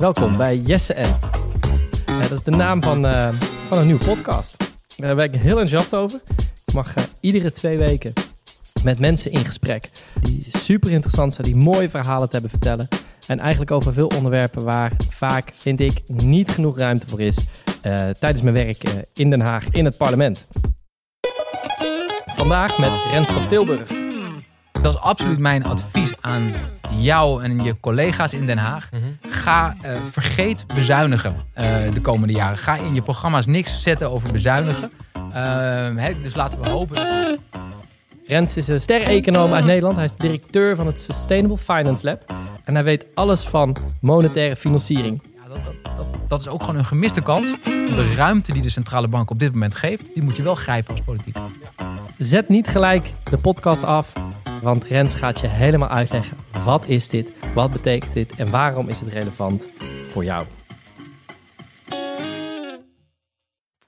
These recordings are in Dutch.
Welkom bij Jesse N. Uh, dat is de naam van, uh, van een nieuwe podcast. Daar ben ik heel enthousiast over. Ik mag uh, iedere twee weken met mensen in gesprek die super interessant zijn, die mooie verhalen te hebben vertellen. En eigenlijk over veel onderwerpen waar vaak, vind ik, niet genoeg ruimte voor is tijdens mijn werk in Den Haag in het parlement. Vandaag met Rens van Tilburg. Dat is absoluut mijn advies aan jou en je collega's in Den Haag. Ga, uh, vergeet bezuinigen uh, de komende jaren. Ga in je programma's niks zetten over bezuinigen. Uh, hè, dus laten we hopen. Rens is een ster-econoom uit Nederland. Hij is de directeur van het Sustainable Finance Lab. En hij weet alles van monetaire financiering. Dat, dat, dat, dat is ook gewoon een gemiste kans. De ruimte die de centrale bank op dit moment geeft, die moet je wel grijpen als politiek. Zet niet gelijk de podcast af, want Rens gaat je helemaal uitleggen. Wat is dit? Wat betekent dit? En waarom is het relevant voor jou?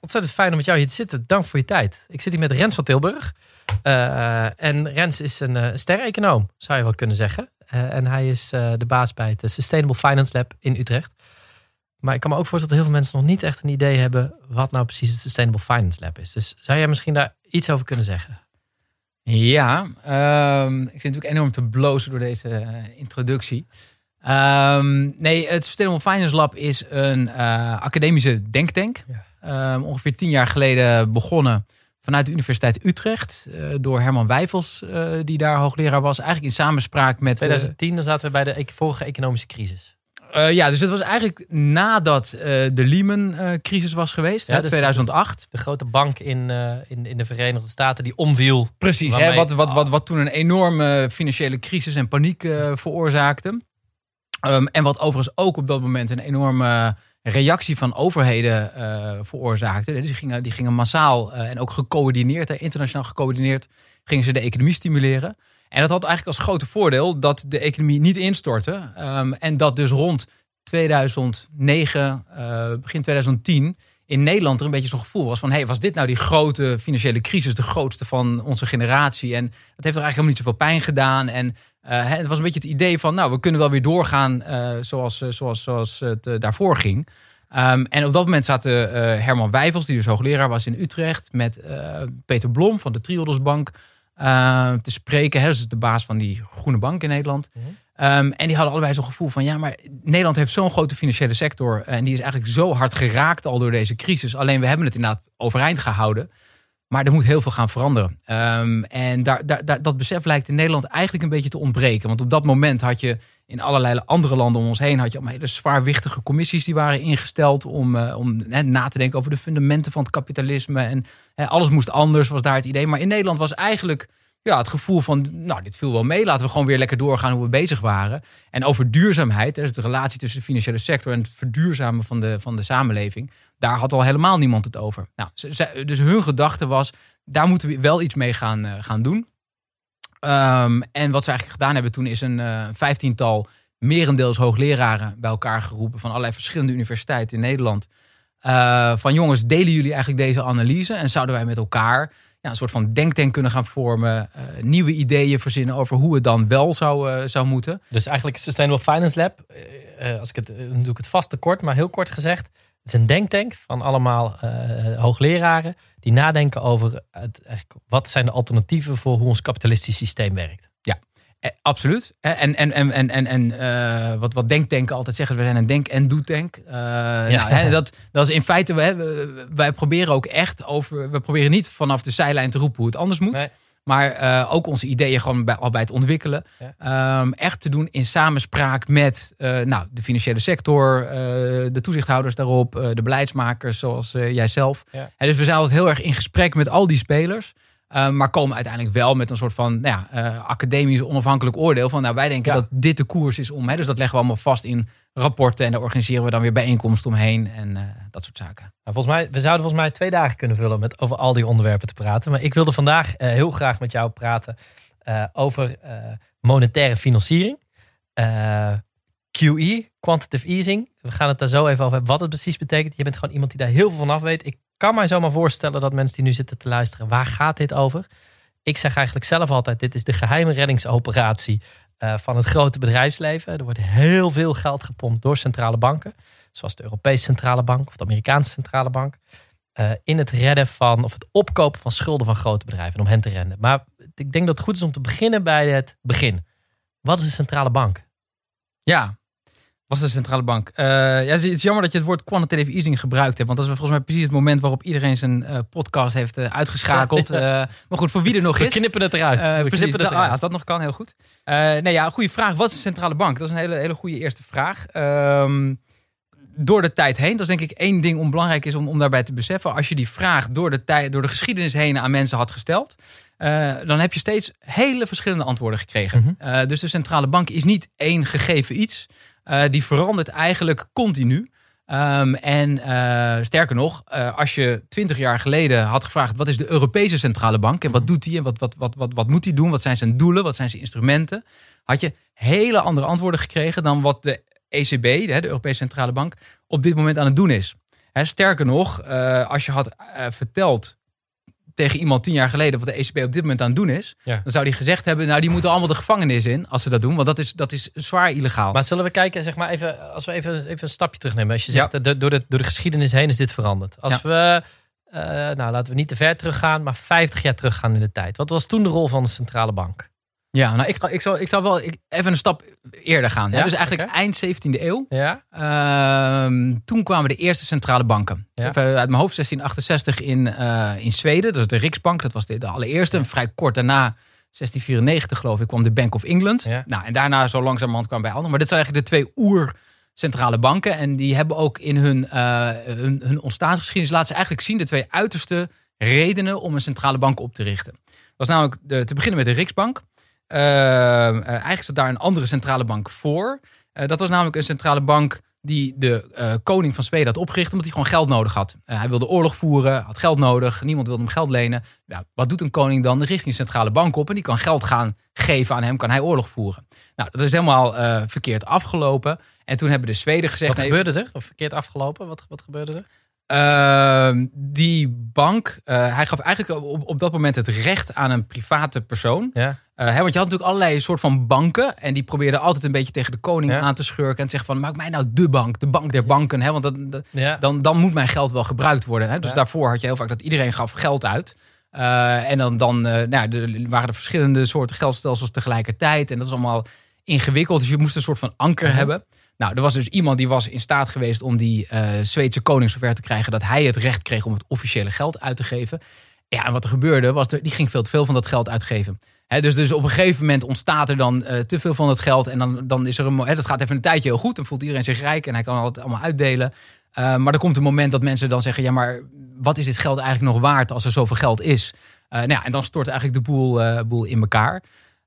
Ontzettend fijn om met jou hier te zitten. Dank voor je tijd. Ik zit hier met Rens van Tilburg. Uh, en Rens is een uh, ster-econoom, zou je wel kunnen zeggen. Uh, en hij is de baas bij het Sustainable Finance Lab in Utrecht. Maar ik kan me ook voorstellen dat heel veel mensen nog niet echt een idee hebben wat nou precies het Sustainable Finance Lab is. Dus zou jij misschien daar iets over kunnen zeggen? Ja, um, ik zit natuurlijk enorm te blozen door deze uh, introductie. Um, nee, het Sustainable Finance Lab is een uh, academische denktank. Ja. Um, ongeveer tien jaar geleden begonnen vanuit de Universiteit Utrecht. Uh, door Herman Wijfels, die daar hoogleraar was. Eigenlijk in samenspraak met... 2010, dan zaten we bij de e-, vorige economische crisis. Uh, ja, dus het was eigenlijk nadat uh, de Lehman-crisis was geweest, ja, hè, dus 2008. De, grote bank in, uh, in, in de Verenigde Staten die omviel. Precies, hè, wat, wat, wat, wat toen een enorme financiële crisis en paniek veroorzaakte. Um, en wat overigens ook op dat moment een enorme reactie van overheden veroorzaakte. Dus die gingen, die gingen massaal en ook gecoördineerd, internationaal gecoördineerd, gingen ze de economie stimuleren. En dat had eigenlijk als grote voordeel dat de economie niet instortte. Um, en dat dus rond 2009, uh, begin 2010 in Nederland er een beetje zo'n gevoel was van... hey, was dit nou die grote financiële crisis, de grootste van onze generatie? En dat heeft er eigenlijk helemaal niet zoveel pijn gedaan. En uh, het was een beetje het idee van, nou, we kunnen wel weer doorgaan uh, zoals, zoals, zoals het daarvoor ging. Um, en op dat moment zaten Herman Wijfels, die dus hoogleraar was in Utrecht... met Peter Blom van de Triodos Bank... Uh, te spreken. Hè, dus de baas van die groene bank in Nederland. Mm -hmm. um, en die hadden allebei zo'n gevoel van... ja, maar Nederland heeft zo'n grote financiële sector... en die is eigenlijk zo hard geraakt al door deze crisis. Alleen we hebben het inderdaad overeind gehouden. Maar er moet heel veel gaan veranderen. Um, en daar, daar, daar, dat besef lijkt in Nederland eigenlijk een beetje te ontbreken. Want op dat moment had je in allerlei andere landen om ons heen... had je allemaal hele zwaarwichtige commissies die waren ingesteld... om, uh, om na te denken over de fundamenten van het kapitalisme. En alles moest anders, was daar het idee. Maar in Nederland was eigenlijk ja, het gevoel van... nou, dit viel wel mee, laten we gewoon weer lekker doorgaan hoe we bezig waren. En over duurzaamheid, dus de relatie tussen de financiële sector... en het verduurzamen van de, van de samenleving... daar had al helemaal niemand het over. Nou, dus hun gedachte was, daar moeten we wel iets mee gaan, uh, gaan doen... Um, en wat ze eigenlijk gedaan hebben toen is een uh, vijftiental merendeels hoogleraren bij elkaar geroepen van allerlei verschillende universiteiten in Nederland. Uh, van jongens, delen jullie eigenlijk deze analyse en zouden wij met elkaar ja, een soort van denktank kunnen gaan vormen, uh, nieuwe ideeën verzinnen over hoe het dan wel zou, zou moeten. Dus eigenlijk Sustainable Finance Lab, als ik het, doe ik het vast te kort, maar heel kort gezegd, het is een denktank van allemaal hoogleraren die nadenken over het, wat zijn de alternatieven voor hoe ons kapitalistisch systeem werkt. Ja, eh, absoluut. En, en, en, en, en, en uh, wat, wat denktanken altijd zeggen, we zijn een denk- en doe-tank. Uh, ja. nou, hè, dat, dat is in feite, we, wij proberen ook echt over, we proberen niet vanaf de zijlijn te roepen hoe het anders moet. Nee. Maar uh, ook onze ideeën gewoon bij, al bij het ontwikkelen. Ja. Um, echt te doen in samenspraak met uh, nou, de financiële sector, uh, de toezichthouders daarop, de beleidsmakers zoals jijzelf. Ja. En dus we zijn altijd heel erg in gesprek met al die spelers. Uh, maar komen uiteindelijk wel met een soort van nou ja, uh, academisch onafhankelijk oordeel. Van nou, wij denken ja. dat dit de koers is om. Hè, dus dat leggen we allemaal vast in rapporten. En daar organiseren we dan weer bijeenkomsten omheen. En uh, dat soort zaken. Nou, volgens mij, we zouden volgens mij twee dagen kunnen vullen met over al die onderwerpen te praten. Maar ik wilde vandaag heel graag met jou praten over monetaire financiering. QE, quantitative easing. We gaan het daar zo even over hebben wat het precies betekent. Je bent gewoon iemand die daar heel veel van af weet. Ik kan mij zomaar voorstellen dat mensen die nu zitten te luisteren, waar gaat dit over? Ik zeg eigenlijk zelf altijd, dit is de geheime reddingsoperatie eh, van het grote bedrijfsleven. Er wordt heel veel geld gepompt door centrale banken. Zoals de Europese Centrale Bank of de Amerikaanse Centrale Bank. eh, in het redden van, of het opkopen van schulden van grote bedrijven. Om hen te redden. Maar ik denk dat het goed is om te beginnen bij het begin. Wat is een centrale bank? Ja, was de centrale bank. Eh, ja, het is jammer dat je het woord quantitative easing gebruikt hebt. Want dat is volgens mij precies het moment waarop iedereen zijn eh, podcast heeft eh, uitgeschakeld. Maar goed, voor wie er nog We is. knippen het eruit. We precies, knippen het ah, eruit. als dat nog kan, heel goed. Nee, ja, goede vraag. Wat is een centrale bank? Dat is een hele, hele goede eerste vraag. Ehm, door de tijd heen, dat is denk ik één ding om belangrijk is om, om daarbij te beseffen. Als je die vraag door de, tijd, door de geschiedenis heen aan mensen had gesteld, dan heb je steeds hele verschillende antwoorden gekregen. Mhm. Dus de centrale bank is niet één gegeven iets. Eh, die verandert eigenlijk continu. Ehm, en eh, sterker nog, eh, als je twintig jaar geleden had gevraagd wat is de Europese centrale bank en wat doet die en wat, wat, wat, wat, wat moet die doen, wat zijn zijn doelen, wat zijn zijn instrumenten, had je hele andere antwoorden gekregen dan wat de ECB, de, de Europese Centrale Bank, op dit moment aan het doen is. Hè, sterker nog, als je had verteld tegen iemand tien jaar geleden wat de ECB op dit moment aan het doen is, Ja. dan zou die gezegd hebben, nou die moeten allemaal de gevangenis in als ze dat doen, want dat is, dat is zwaar illegaal. Maar zullen we kijken, zeg maar even, als we even, even een stapje terugnemen. Als je zegt, eh, door, de, door de geschiedenis heen is dit veranderd. Als Ja. we, eh, nou laten we niet te ver teruggaan, maar 50 jaar teruggaan in de tijd. Wat was toen de rol van de centrale bank? Ja, nou ik, ik, zou, ik zou wel ik- even een stap eerder gaan. hè. Ja, Dus eigenlijk eind 17e eeuw. Ja? Ehm, toen kwamen de eerste centrale banken. Ja. Even uit mijn hoofd 1668 in, eh, in Zweden. Dat is de Riksbank. Dat was de, de allereerste. En vrij kort daarna, 1694 geloof ik, kwam de Bank of England. Nou, en daarna zo langzamerhand kwamen bij anderen. Maar dit zijn eigenlijk de twee oer centrale banken. En die hebben ook in hun, eh, hun, hun ontstaansgeschiedenis laten ze eigenlijk zien de twee uiterste redenen om een centrale bank op te richten. Dat was namelijk de, te beginnen met de Riksbank. Eh, eh, eigenlijk zat daar een andere centrale bank voor. Eh, dat was namelijk een centrale bank die de eh, koning van Zweden had opgericht omdat hij gewoon geld nodig had. Hij wilde oorlog voeren, had geld nodig, niemand wilde hem geld lenen. Wat doet een koning dan? Dan richt hij een centrale bank op en die kan geld gaan geven aan hem, kan hij oorlog voeren. Nou, dat is helemaal verkeerd afgelopen. En toen hebben de Zweden gezegd... Wat nee, gebeurde er? Of verkeerd afgelopen? Wat, wat gebeurde er? Ehm, die bank, eh, hij gaf eigenlijk op, op dat moment het recht aan een private persoon. Ja. Eh, hè, want je had natuurlijk allerlei soort van banken. En die probeerden altijd een beetje tegen de koning Ja. aan te schurken. En te zeggen van, maak mij nou de bank, de bank der banken. Hè, want dat, dat- Ja. dan, dan moet mijn geld wel gebruikt worden. Hè. Dus daarvoor had je heel vaak dat iedereen gaf geld uit. Eh, en dan, dan nou, er waren er verschillende soorten geldstelsels tegelijkertijd. En dat is allemaal ingewikkeld. Dus je moest een soort van anker Mhm. hebben. Nou, er was dus iemand die was in staat geweest om die eh Zweedse koning zover te krijgen dat hij het recht kreeg om het officiële geld uit te geven. Ja, en wat er gebeurde was, die ging veel te veel van dat geld uitgeven. Dus, dus op een gegeven moment ontstaat er dan eh, te veel van dat geld. En dan, dan is er een. Hè, dat gaat even een tijdje heel goed. Dan voelt iedereen zich rijk en hij kan het allemaal uitdelen. Eh, maar er komt een moment dat mensen dan zeggen: ja, maar wat is dit geld eigenlijk nog waard als er zoveel geld is? Nou ja, en dan stort eigenlijk de boel, boel in elkaar.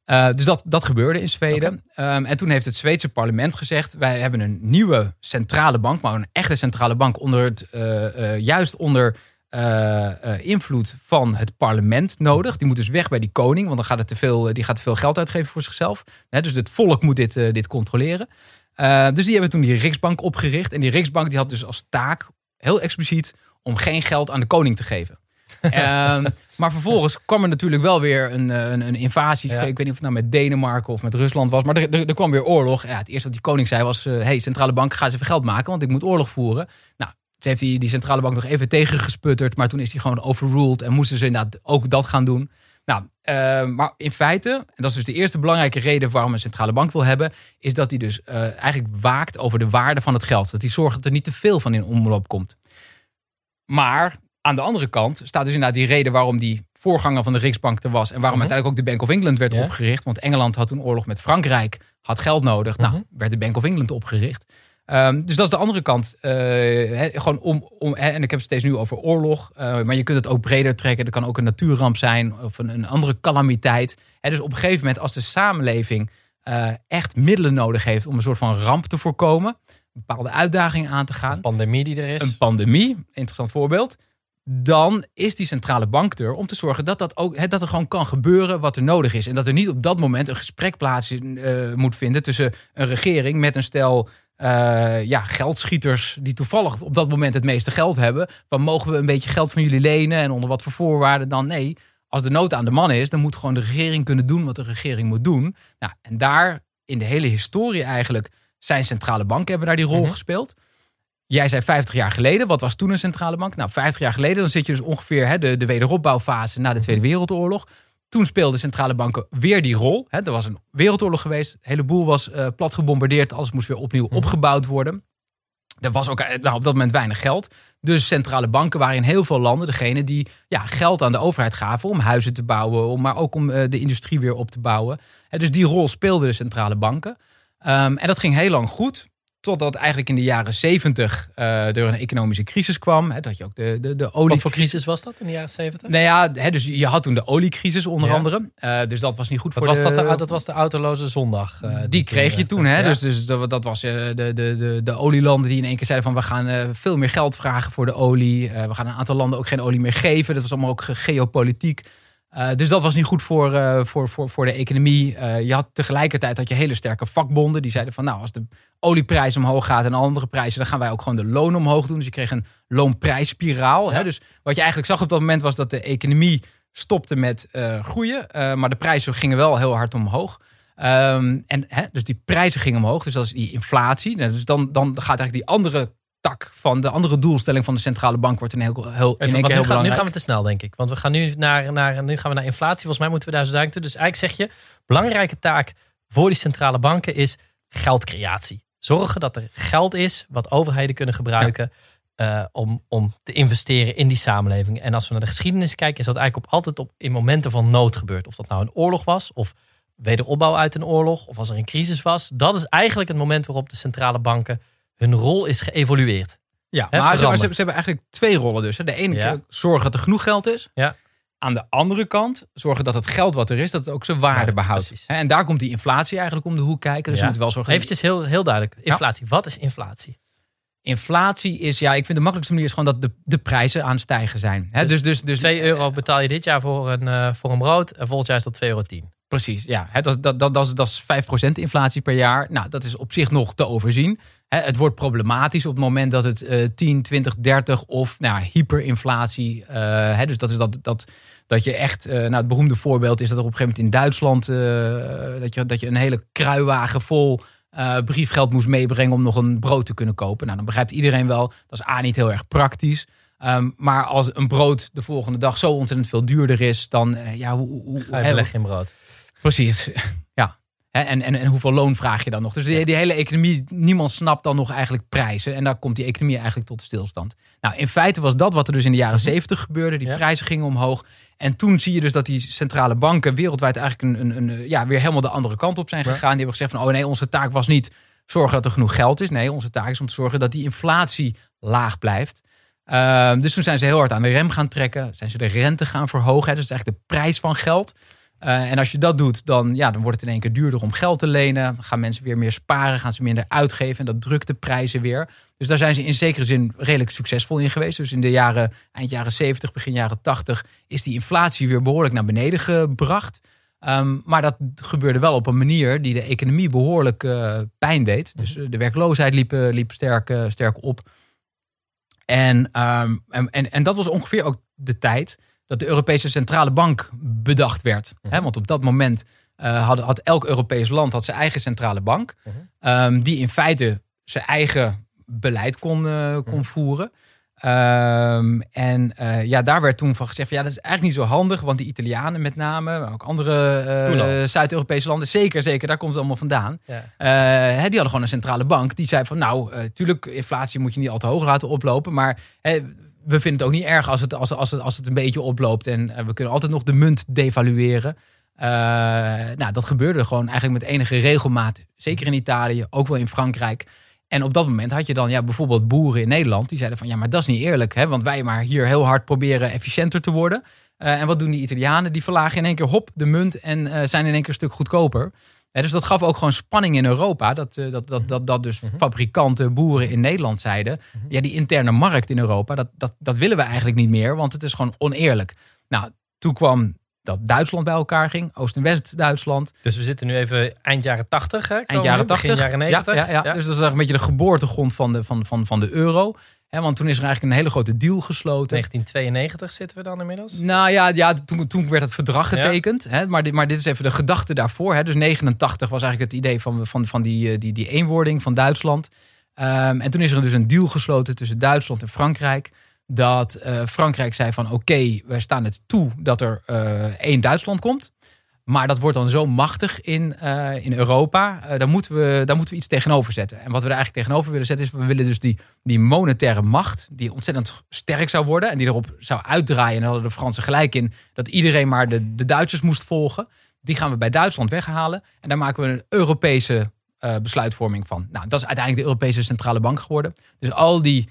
Eh, dus dat, dat gebeurde in Zweden. Ehm, en toen heeft het Zweedse parlement gezegd: wij hebben een nieuwe centrale bank, maar een echte centrale bank onder het, eh, eh, juist onder invloed van het parlement nodig. Die moet dus weg bij die koning, want dan gaat het te veel, die gaat te veel geld uitgeven voor zichzelf. Dus het volk moet dit, dit controleren. Dus die hebben toen die Riksbank opgericht. En die Riksbank die had dus als taak, heel expliciet, om geen geld aan de koning te geven. Ehm, maar vervolgens kwam er natuurlijk wel weer een, eh, een, een invasie. Ja. Ik weet niet of het nou met Denemarken of met Rusland was. Maar er, er, er kwam weer oorlog. Ja, het eerste wat die koning zei was... eh, hey, centrale bank, ga eens even geld maken, want ik moet oorlog voeren. Nou, toen heeft hij die centrale bank nog even tegengesputterd. Maar toen is hij gewoon overruled en moesten ze inderdaad ook dat gaan doen. Nou, eh, maar in feite, en dat is dus de eerste belangrijke reden waarom een centrale bank wil hebben, is dat hij dus eh, eigenlijk waakt over de waarde van het geld. Dat hij zorgt dat er niet te veel van in omloop komt. Maar aan de andere kant staat dus inderdaad die reden waarom die voorganger van de Riksbank er was. En waarom Mhm. uiteindelijk ook de Bank of England werd Ja. opgericht. Want Engeland had toen oorlog met Frankrijk, had geld nodig. Mhm. Nou, werd de Bank of England opgericht. Ehm, dus dat is de andere kant. Eh, gewoon om, om, en ik heb het steeds nu over oorlog. eh, maar je kunt het ook breder trekken. Er kan ook een natuurramp zijn of een, een andere calamiteit. Hè, dus op een gegeven moment als de samenleving eh, echt middelen nodig heeft om een soort van ramp te voorkomen. Een bepaalde uitdaging aan te gaan Een pandemie die er is. een pandemie, interessant voorbeeld. Dan is die centrale bank er om te zorgen dat, dat, ook, dat er gewoon kan gebeuren wat er nodig is. En dat er niet op dat moment een gesprek plaats eh, moet vinden tussen een regering met een stel eh, ja, geldschieters die toevallig op dat moment het meeste geld hebben. Van mogen we een beetje geld van jullie lenen en onder wat voor voorwaarden dan? Nee, als de nood aan de man is, dan moet gewoon de regering kunnen doen wat de regering moet doen. Nou, en daar in de hele historie eigenlijk zijn centrale banken hebben daar die rol Mhm. gespeeld. Jij zei 50 jaar geleden. Wat was toen een centrale bank? Nou, 50 jaar geleden, dan zit je dus ongeveer hè, de, de wederopbouwfase na de Tweede Wereldoorlog. Toen speelden centrale banken weer die rol. Hè. Er was een wereldoorlog geweest. Een heleboel was eh, plat gebombardeerd. Alles moest weer opnieuw opgebouwd worden. Er was ook eh, nou, op dat moment weinig geld. Dus centrale banken waren in heel veel landen degene die ja, geld aan de overheid gaven om huizen te bouwen, om, maar ook om eh, de industrie weer op te bouwen. Hè, dus die rol speelden de centrale banken. Ehm, en dat ging heel lang goed. Totdat eigenlijk in de jaren zeventig er een economische crisis kwam. Hè, dat je ook de, de, de olie. Wat voor crisis was dat in de jaren 70? Nou ja, hè, dus je had toen de oliecrisis onder Ja. andere. Eh, dus dat was niet goed Wat voor was de... dat, de, dat was de autoloze zondag. eh, die kreeg je toen, hè? ja. Dus, dus dat, dat was de, de, de, de olielanden die in één keer zeiden van we gaan veel meer geld vragen voor de olie. We gaan een aantal landen ook geen olie meer geven. Dat was allemaal ook ge- geopolitiek. Eh, dus dat was niet goed voor, eh, voor, voor, voor de economie. Eh, je had tegelijkertijd had je hele sterke vakbonden die zeiden van nou als de olieprijs omhoog gaat en andere prijzen, dan gaan wij ook gewoon de loon omhoog doen. Dus je kreeg een loonprijsspiraal. Hè? Dus wat je eigenlijk zag op dat moment was dat de economie stopte met groeien, maar de prijzen gingen wel heel hard omhoog. Ehm, en hè, dus die prijzen gingen omhoog, dus dat is die inflatie. Nou, dus dan, dan gaat eigenlijk die andere tak van de andere doelstelling van de centrale bank wordt in, heel, heel, in Even, nu, gaan, nu gaan we te snel, denk ik. Want we gaan nu naar, naar, nu gaan we naar inflatie. Volgens mij moeten we daar zo duidelijk toe. Dus eigenlijk zeg je, belangrijke taak voor die centrale banken is geldcreatie. Zorgen dat er geld is wat overheden kunnen gebruiken eh, om, om te investeren in die samenleving. En als we naar de geschiedenis kijken, is dat eigenlijk op, altijd op, in momenten van nood gebeurd. Of dat nou een oorlog was, of wederopbouw uit een oorlog, of als er een crisis was. Dat is eigenlijk het moment waarop de centrale banken hun rol is geëvolueerd. Ja, maar ze, ze, hebben eigenlijk twee rollen dus. hè. De ene Ja. zorgen dat er genoeg geld is. Ja. Aan de andere kant zorgen dat het geld wat er is, dat het ook zijn waarde Ja, behoudt. precies. En daar komt die inflatie eigenlijk om de hoek kijken. Dus Ja. we moeten wel zorgen. Eventjes heel, heel duidelijk. Inflatie. Wat is inflatie? Inflatie is, ja, ik vind de makkelijkste manier is gewoon dat de, de prijzen aan het stijgen zijn. Dus, dus, dus, 2 euro betaal je dit jaar voor een, eh, voor een brood. En volgend jaar is dat 2,10 euro. Precies, ja. Dat, is- dat, dat, dat, is, dat is 5% inflatie per jaar. Nou, dat is op zich nog te overzien. Het wordt problematisch op het moment dat het eh 10, 20, 30 of nou, hyperinflatie. eh, dus dat is dat, dat, dat je echt, eh, nou, het beroemde voorbeeld is dat er op een gegeven moment in Duitsland eh, dat, je, dat je een hele kruiwagen vol briefgeld moest meebrengen om nog een brood te kunnen kopen. Nou, dan begrijpt iedereen wel, dat is A niet heel erg praktisch. Ehm, maar als een brood de volgende dag zo ontzettend veel duurder is, dan ja, hoe, hoe, beleggen in brood. Precies, ja. En, en, en hoeveel loon vraag je dan nog? Dus die, die hele economie, niemand snapt dan nog eigenlijk prijzen. En daar komt die economie eigenlijk tot stilstand. Nou, in feite was dat wat er dus in de jaren zeventig gebeurde. Die Ja. prijzen gingen omhoog. En toen zie je dus dat die centrale banken wereldwijd eigenlijk een, een, een, ja, weer helemaal de andere kant op zijn Ja. gegaan. Die hebben gezegd van, oh nee, onze taak was niet zorgen dat er genoeg geld is. Nee, onze taak is om te zorgen dat die inflatie laag blijft. Ehm, dus toen zijn ze heel hard aan de rem gaan trekken. Zijn ze de rente gaan verhogen. Hè, dus eigenlijk de prijs van geld. Eh, en als je dat doet, dan, ja, dan wordt het in één keer duurder om geld te lenen. Gaan mensen weer meer sparen, gaan ze minder uitgeven. En dat drukt de prijzen weer. Dus daar zijn ze in zekere zin redelijk succesvol in geweest. Dus in de jaren, eind jaren 70, begin jaren 80 is die inflatie weer behoorlijk naar beneden gebracht. Ehm, maar dat gebeurde wel op een manier die de economie behoorlijk eh, pijn deed. Dus eh, de werkloosheid liep, liep sterk, sterk op. En, ehm, en, en, en dat was ongeveer ook de tijd dat de Europese Centrale Bank bedacht werd. Hè, want op dat moment eh, had, had elk Europees land had zijn eigen centrale bank. Mhm. ehm, die in feite zijn eigen beleid kon, eh, kon voeren. Ehm, en eh, ja, daar werd toen van gezegd: van, ja, dat is eigenlijk niet zo handig. Want die Italianen met name, maar ook andere. Zuid-Europese landen, zeker, zeker, daar komt het allemaal vandaan. Ja. Die hadden gewoon een centrale bank. Die zei van nou, tuurlijk, inflatie moet je niet al te hoog laten oplopen. Maar we vinden het ook niet erg als het, als, als als het een beetje oploopt. En eh, we kunnen altijd nog de munt devalueren. Eh, nou, dat gebeurde gewoon eigenlijk met enige regelmaat. Zeker in Italië, ook wel in Frankrijk. En op dat moment had je dan ja, bijvoorbeeld boeren in Nederland. Die zeiden van ja, maar dat is niet eerlijk. Hè, want wij maar hier heel hard proberen efficiënter te worden. Eh, en wat doen die Italianen? Die verlagen in één keer hop de munt en zijn in één keer een stuk goedkoper. Dus dat gaf ook gewoon spanning in Europa. Dat, eh, dat, dat, dat, dat dus fabrikanten, boeren in Nederland zeiden... ja, die interne markt in Europa, dat, dat, dat willen we eigenlijk niet meer... want het is gewoon oneerlijk. Nou, toen kwam dat Duitsland bij elkaar ging. Oost- en West-Duitsland. Dus we zitten nu even eind jaren 80, hè? Eind jaren 80. Begin jaren 90. Ja, ja, ja. Dus dat is eigenlijk een beetje de geboortegrond van de, van, van, van de euro. Want toen is er eigenlijk een hele grote deal gesloten. 1992 zitten we dan inmiddels? Nou ja, ja toen, toen werd het verdrag getekend. Maar, dit, maar dit is even de gedachte daarvoor. Dus 89 was eigenlijk het idee van, van, van die, eh, die, die eenwording van Duitsland. Ehm, en toen is er dus een deal gesloten tussen Duitsland en Frankrijk. Dat uh, Frankrijk zei van oké, okay, wij staan het toe dat er uh, één Duitsland komt. Maar dat wordt dan zo machtig in, uh, in Europa. Uh, daar, moeten we, daar moeten we iets tegenover zetten. En wat we er eigenlijk tegenover willen zetten is... we willen dus die, die monetaire macht... die ontzettend sterk zou worden... en die erop zou uitdraaien... en daar hadden de Fransen gelijk in... dat iedereen maar de, de Duitsers moest volgen. Die gaan we bij Duitsland weghalen. En daar maken we een Europese uh, besluitvorming van. Nou, dat is uiteindelijk de Europese Centrale Bank geworden. Dus al die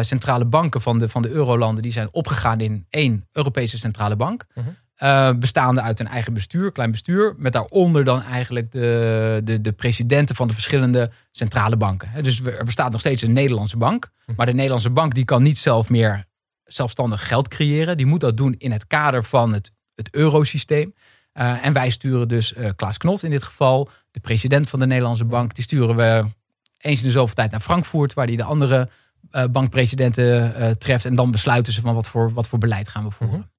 centrale banken van de, van de eurolanden... die zijn opgegaan in één Europese Centrale Bank... -huh. Uh, bestaande uit een eigen bestuur, klein bestuur. Met daaronder dan eigenlijk de, de, de presidenten van de verschillende centrale banken. Dus er bestaat nog steeds een Nederlandse bank. Maar de Nederlandse bank die kan niet zelf meer zelfstandig geld creëren. Die moet dat doen in het kader van het, het eurosysteem. Uh, en wij sturen dus uh, Klaas Knot in dit geval, de president van de Nederlandse bank. Die sturen we eens in de zoveel tijd naar Frankfurt, waar die de andere bankpresidenten treft. En dan besluiten ze van wat voor, wat voor beleid gaan we voeren.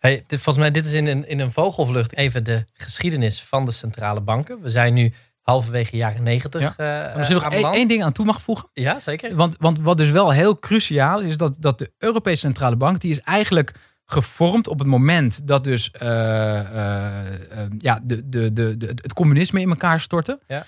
Hey, dit, volgens mij dit is in een, in een vogelvlucht even de geschiedenis van de centrale banken. We zijn nu halverwege jaren negentig. Ja. Uh, Als je nog één, ding aan toe mag voegen. Ja, zeker. Want, want wat dus wel heel cruciaal is, dat, dat de Europese Centrale Bank, die is eigenlijk gevormd op het moment dat dus uh, uh, ja, de, de, de, de, het communisme in elkaar stortte. Ja.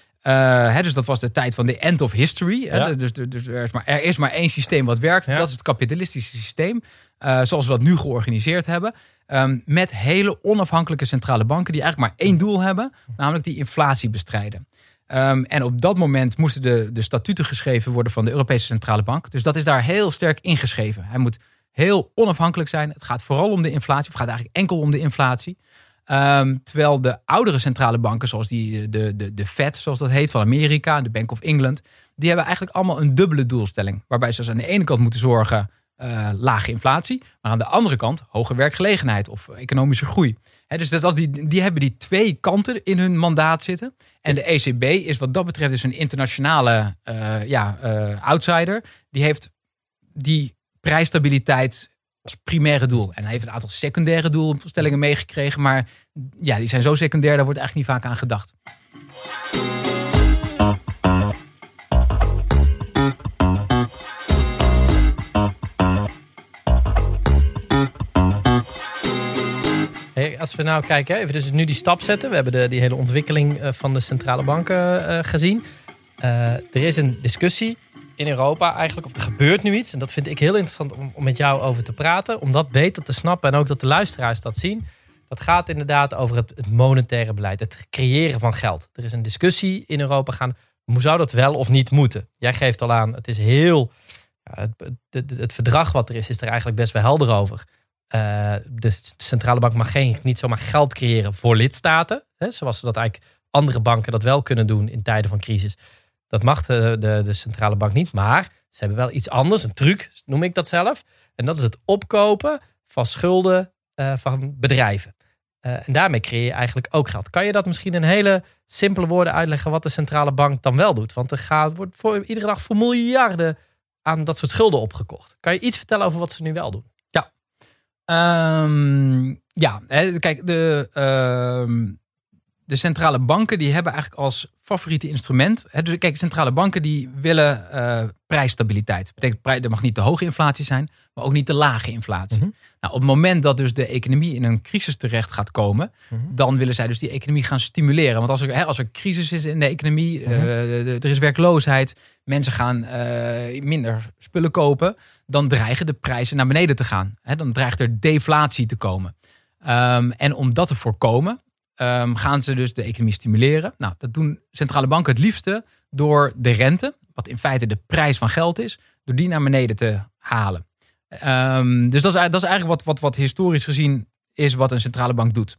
Uh, hè, dus dat was de tijd van de end of history. Hè, Ja. dus, dus, dus er, is maar, er is maar één systeem wat werkt. Ja. Dat is het kapitalistische systeem. uh, zoals we dat nu georganiseerd hebben. Um, met hele onafhankelijke centrale banken die eigenlijk maar één doel hebben. Namelijk die inflatie bestrijden. Um, en op dat moment moesten de, de statuten geschreven worden van de Europese Centrale Bank. Dus dat is daar heel sterk ingeschreven. Hij moet heel onafhankelijk zijn. Het gaat vooral om de inflatie. Of het gaat eigenlijk enkel om de inflatie. Um, terwijl de oudere centrale banken, zoals die, de, de, de Fed, zoals dat heet, van Amerika, de Bank of England, die hebben eigenlijk allemaal een dubbele doelstelling. Waarbij ze dus aan de ene kant moeten zorgen uh, lage inflatie, maar aan de andere kant hoge werkgelegenheid of economische groei. He, dus dat, die, die hebben die twee kanten in hun mandaat zitten. En de ECB is wat dat betreft dus een internationale uh, ja, uh, outsider. Die heeft die prijsstabiliteit als primaire doel. En hij heeft een aantal secundaire doelstellingen meegekregen. Maar ja, die zijn zo secundair, daar wordt eigenlijk niet vaak aan gedacht. Als we nou kijken, even dus nu die stap zetten. We hebben de, die hele ontwikkeling van de centrale banken uh, gezien. Uh, er is een discussie in Europa eigenlijk, of er gebeurt nu iets. En dat vind ik heel interessant om, met jou over te praten. Om dat beter te snappen en ook dat de luisteraars dat zien. Dat gaat inderdaad over het, monetaire beleid, het creëren van geld. Er is een discussie in Europa gaan. Zou dat wel of niet moeten? Jij geeft al aan, het is heel. Het, het, het, verdrag wat er is, is er eigenlijk best wel helder over. Uh, de centrale bank mag geen, niet zomaar geld creëren voor lidstaten. Hè, zoals ze dat eigenlijk andere banken dat wel kunnen doen in tijden van crisis. Dat mag de, de, de, centrale bank niet. Maar ze hebben wel iets anders, een truc noem ik dat zelf. En dat is het opkopen van schulden uh, van bedrijven. Uh, en daarmee creëer je eigenlijk ook geld. Kan je dat misschien in hele simpele woorden uitleggen wat de centrale bank dan wel doet? Want er gaat, wordt voor, iedere dag voor miljarden aan dat soort schulden opgekocht. Kan je iets vertellen over wat ze nu wel doen? Um, ja kijk, de, uh, de centrale banken die hebben eigenlijk als favoriete instrument. Hè, dus kijk, centrale banken die willen uh, prijsstabiliteit. Dat betekent, er mag niet te hoge inflatie zijn, maar ook niet te lage inflatie. Mhm. Nou, op het moment dat dus de economie in een crisis terecht gaat komen, Mhm. dan willen zij dus die economie gaan stimuleren. Want als er, hè, als er crisis is in de economie, Mhm. uh, de- er is werkloosheid, mensen gaan uh, minder spullen kopen, dan dreigen de prijzen naar beneden te gaan. Hè, dan dreigt er deflatie te komen. Um, en om dat te voorkomen, um, gaan ze dus de economie stimuleren. Nou, dat doen centrale banken het liefste door de rente, wat in feite de prijs van geld is, door die naar beneden te halen. Um, dus dat is, dat is eigenlijk wat, wat, wat historisch gezien is wat een centrale bank doet.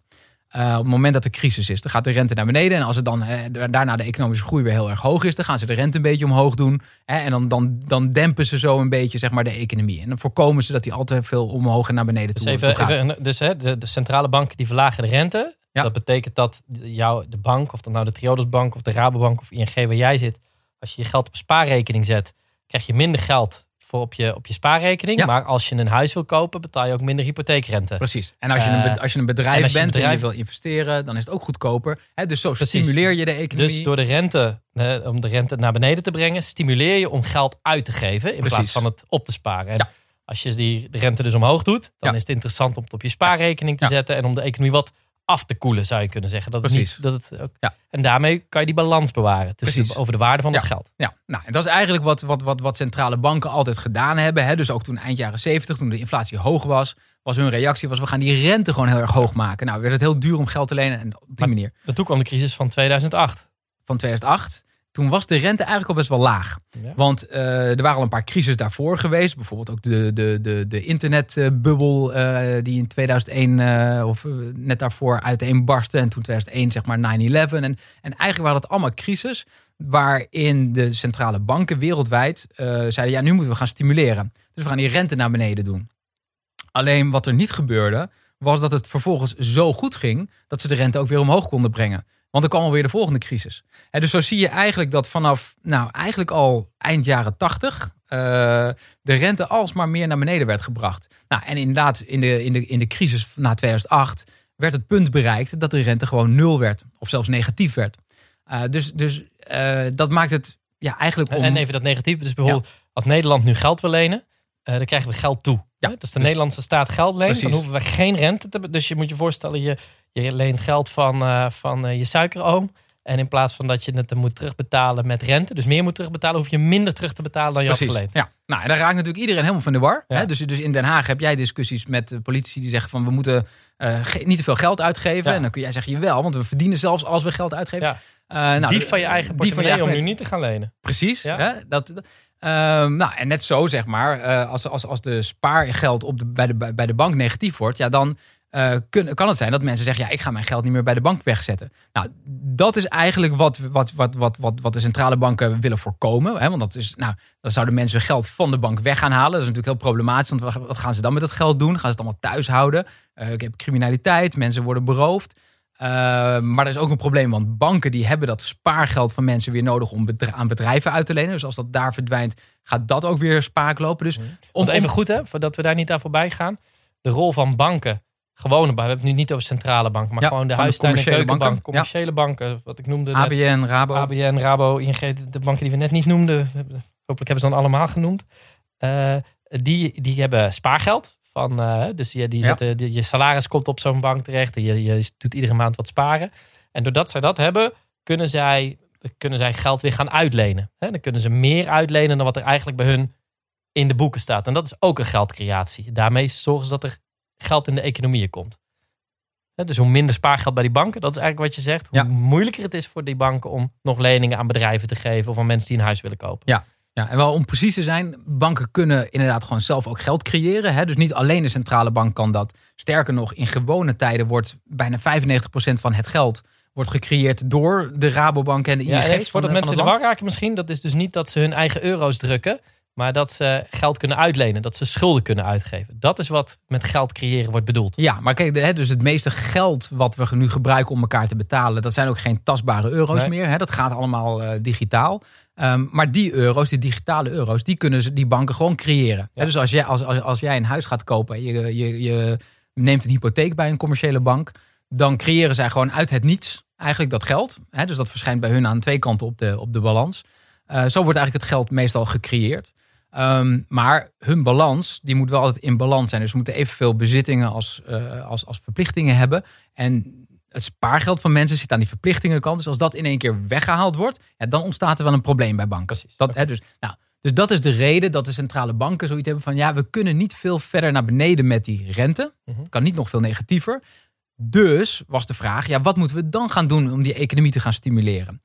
Uh, op het moment dat er crisis is, dan gaat de rente naar beneden. En als het dan eh, daarna de economische groei weer heel erg hoog is, dan gaan ze de rente een beetje omhoog doen. Hè, en dan, dan, dan dempen ze zo een beetje zeg maar, de economie. En dan voorkomen ze dat die al te veel omhoog en naar beneden Dus, toe, even, toe gaat. even, dus hè, de, de centrale banken die verlagen de rente. Ja. Dat betekent dat jou, de bank, of dan nou de Triodosbank of de Rabobank of ING waar jij zit, als je je geld op een spaarrekening zet, krijg je minder geld voor op je, op je spaarrekening. Ja. Maar als je een huis wil kopen, betaal je ook minder hypotheekrente. Precies. En als je, een, Eh, als je een en bedrijf als je een bent en bedrijf- je wil investeren, dan is het ook goedkoper. Hè, dus zo Precies. stimuleer je de economie. Dus door de rente, om de rente naar beneden te brengen, stimuleer je om geld uit te geven in Precies. plaats van het op te sparen. En Ja. als je die, de rente dus omhoog doet, dan Ja. is het interessant om het op je spaarrekening te zetten en om de economie wat af te koelen, zou je kunnen zeggen. Dat het niet, dat het ook, Ja. En daarmee kan je die balans bewaren tussen de- over de waarde van Ja. het geld. Ja, nou, en dat is eigenlijk wat, wat, wat, wat centrale banken altijd gedaan hebben. Hè. Dus ook toen eind jaren 70, toen de inflatie hoog was, was hun reactie was we gaan die rente gewoon heel erg hoog maken. Nou, werd het heel duur om geld te lenen en op die Maar- manier. En toen kwam de crisis van 2008. Van 2008, toen was de rente eigenlijk al best wel laag. Ja. Want eh, er waren al een paar crises daarvoor geweest. Bijvoorbeeld ook de, de, de, de internetbubbel eh, die in 2001 eh, of net daarvoor uiteenbarstte. En toen 2001 zeg maar 9-11. En, en eigenlijk waren dat allemaal crisis waarin de centrale banken wereldwijd zeiden... ja, nu moeten we gaan stimuleren. Dus we gaan die rente naar beneden doen. Alleen wat er niet gebeurde, was dat het vervolgens zo goed ging... dat ze de rente ook weer omhoog konden brengen. Want er kwam alweer de volgende crisis. Dus zo zie je eigenlijk dat vanaf, nou eigenlijk al eind jaren tachtig, de rente alsmaar meer naar beneden werd gebracht. Nou, en inderdaad, in de, in, de, in de crisis na 2008 werd het punt bereikt dat de rente gewoon nul werd. Of zelfs negatief werd. Eh, dus dus eh, dat maakt het ja, eigenlijk om... En even dat negatief. Dus bijvoorbeeld, als Nederland nu geld wil lenen, eh, dan krijgen we geld toe. Ja, Hè? dus de dus- Nederlandse staat geld leent, dan hoeven we geen rente te... Dus je moet je voorstellen, je, je leent geld van, eh, van eh, je suikeroom. En in plaats van dat je het moet terugbetalen met rente, dus meer moet terugbetalen, hoef je minder terug te betalen dan je had Precies. geleend. Ja. Nou, en daar raakt natuurlijk iedereen helemaal van de war. Ja. Hè? Dus, dus in Den Haag heb jij discussies met politici die zeggen van we moeten eh, niet te veel geld uitgeven. Ja. En dan kun jij zeggen jawel, want we verdienen zelfs als we geld uitgeven. Ja. Nou, die van je eigen die van je portemonnee om nu niet te gaan lenen. Precies. Ja. Hè? Dat, dat- ehm, nou, en net zo zeg maar, als, als, als de spaargeld op de, bij, de, bij de bank negatief wordt, ja, dan eh, kun, kan het zijn dat mensen zeggen, ja, ik ga mijn geld niet meer bij de bank wegzetten. Nou, dat is eigenlijk wat, wat, wat, wat, wat, wat de centrale banken willen voorkomen. Hè? Want dat is, nou, dan zouden mensen geld van de bank weg gaan halen. Dat is natuurlijk heel problematisch, want wat- gaan ze dan met dat geld doen? Gaan ze het allemaal thuis houden? Eh, ik heb criminaliteit, mensen worden beroofd. Uh, maar er is ook een probleem, want banken die hebben dat spaargeld van mensen weer nodig om bedra- aan bedrijven uit te lenen. Dus als dat daar verdwijnt, gaat dat ook weer spaak lopen. Dus om, Om even goed, hè, voordat we daar niet aan voorbij gaan. De rol van banken, gewone banken, we hebben het nu niet over centrale banken, maar Ja, gewoon de huistuin- en keukenbank, banken. commerciële banken, wat ik noemde net. ABN, Rabo. ABN, Rabo, ING, de- banken die we net niet noemden. Hopelijk hebben ze dan allemaal genoemd. Eh, die, die hebben spaargeld. Van, eh, dus je, die Ja. zetten, die- je salaris komt op zo'n bank terecht. En je, je doet iedere maand wat sparen. En doordat zij dat hebben, kunnen zij, kunnen zij geld weer gaan uitlenen. Dan kunnen ze meer uitlenen dan wat er eigenlijk bij hun in de boeken staat. En dat is ook een geldcreatie. Daarmee zorgen ze dat er geld in de economieën komt. Dus hoe minder spaargeld bij die banken, dat is eigenlijk wat je zegt. Hoe Ja. moeilijker het is voor die banken om nog leningen aan bedrijven te geven of aan mensen die een huis willen kopen. Ja, en wel om precies te zijn, banken kunnen inderdaad gewoon zelf ook geld creëren. Hè? Dus niet alleen de centrale bank kan dat. Sterker nog, in gewone tijden wordt bijna 95% van het geld wordt gecreëerd door de Rabobank en de ING. Ja, voordat mensen in de war raken misschien, dat is dus niet dat ze hun eigen euro's drukken, maar dat ze geld kunnen uitlenen, dat ze schulden kunnen uitgeven. Dat is wat met geld creëren wordt bedoeld. Ja, maar kijk, dus het meeste geld wat we nu gebruiken om elkaar te betalen, dat zijn ook geen tastbare euro's Nee. meer. Dat gaat allemaal eh, digitaal. Ehm, maar die euro's, die digitale euro's, die kunnen ze, die banken gewoon creëren. Dus als jij, als, als, als jij een huis gaat kopen en je, je, je neemt een hypotheek bij een commerciële bank, dan creëren zij gewoon uit het niets eigenlijk dat geld. Dus dat verschijnt bij hun aan twee kanten op de, op de balans. Eh, zo wordt eigenlijk het geld meestal gecreëerd. Ehm, maar hun balans, die moet wel altijd in balans zijn. Dus ze moeten evenveel bezittingen als, eh, als, als verplichtingen hebben. En het spaargeld van mensen zit aan die verplichtingenkant. Dus als dat in één keer weggehaald wordt, ja, dan ontstaat er wel een probleem bij banken. Precies. Dat, hè, dus, nou, dus dat is de reden dat de centrale banken zoiets hebben van... ja, we kunnen niet veel verder naar beneden met die rente. Mhm. Het kan niet nog veel negatiever. Dus was de vraag, ja, wat moeten we dan gaan doen om die economie te gaan stimuleren?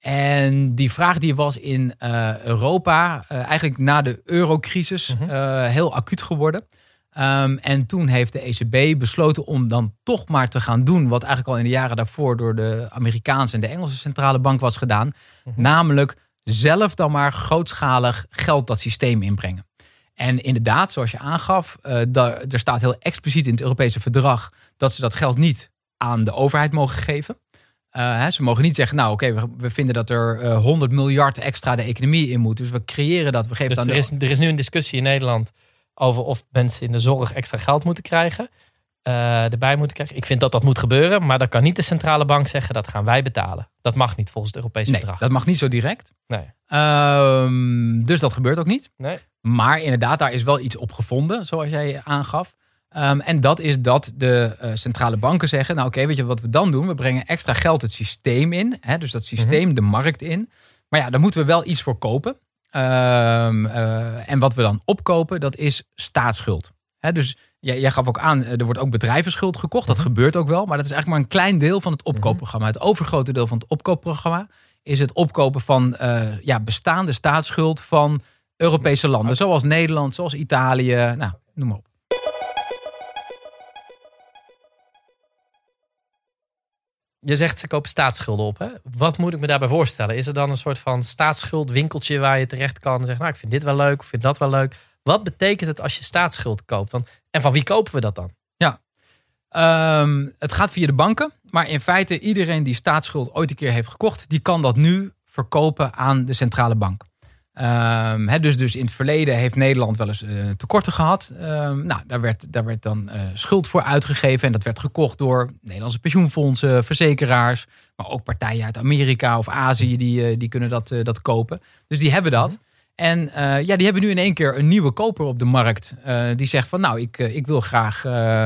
En die vraag die was in eh, Europa eh, eigenlijk na de eurocrisis Mhm. eh, heel acuut geworden. Ehm, en toen heeft de ECB besloten om dan toch maar te gaan doen wat eigenlijk al in de jaren daarvoor door de Amerikaanse en de Engelse centrale bank was gedaan. Mhm. Namelijk zelf dan maar grootschalig geld dat systeem inbrengen. En inderdaad, zoals je aangaf, daar, er staat heel expliciet in het Europese verdrag dat ze dat geld niet aan de overheid mogen geven. Uh, hè, ze mogen niet zeggen, nou oké, we, we, vinden dat er uh, 100 miljard extra de economie in moet. Dus we creëren dat, we geven dus aan er is, er is nu een discussie in Nederland over of mensen in de zorg extra geld moeten krijgen. Uh, erbij moeten krijgen. Ik vind dat dat moet gebeuren, maar dan kan niet de centrale bank zeggen dat gaan wij betalen. Dat mag niet volgens het Europese nee, verdrag. Dat mag niet zo direct. Nee. Um, dus dat gebeurt ook niet. Nee. Maar inderdaad, daar is wel iets op gevonden, zoals jij aangaf. Um, en dat is dat de uh, centrale banken zeggen: Nou, oké, weet je wat we dan doen? We brengen extra geld het systeem in. Hè, dus dat systeem, mm -hmm. de markt in. Maar ja, daar moeten we wel iets voor kopen. Um, uh, en wat we dan opkopen, dat is staatsschuld. Hè, dus jij, jij, gaf ook aan, er wordt ook bedrijvenschuld gekocht. Dat mm -hmm. gebeurt ook wel. Maar dat is eigenlijk maar een klein deel van het opkoopprogramma. Het overgrote deel van het opkoopprogramma is het opkopen van uh, ja, bestaande staatsschuld van Europese landen. Zoals Nederland, zoals Italië. Nou, noem maar op. Je zegt ze kopen staatsschulden op. Hè? Wat moet ik me daarbij voorstellen? Is er dan een soort van staatsschuldwinkeltje waar je terecht kan en zeggen: Nou, ik vind dit wel leuk, of vind dat wel leuk. Wat betekent het als je staatsschuld koopt? Want, en van wie kopen we dat dan? Ja, um, het gaat via de banken. Maar in feite, iedereen die staatsschuld ooit een keer heeft gekocht, die kan dat nu verkopen aan de centrale bank. Um, he, dus, dus in het verleden heeft Nederland wel eens uh, tekorten gehad. Um, nou, daar werd, daar werd dan uh, schuld voor uitgegeven. En dat werd gekocht door Nederlandse pensioenfondsen, verzekeraars. Maar ook partijen uit Amerika of Azië, die, uh, die kunnen dat, dat kopen. Dus die hebben dat. En ja, die hebben nu in één keer een nieuwe koper op de markt. die zegt van nou, ik, ik wil graag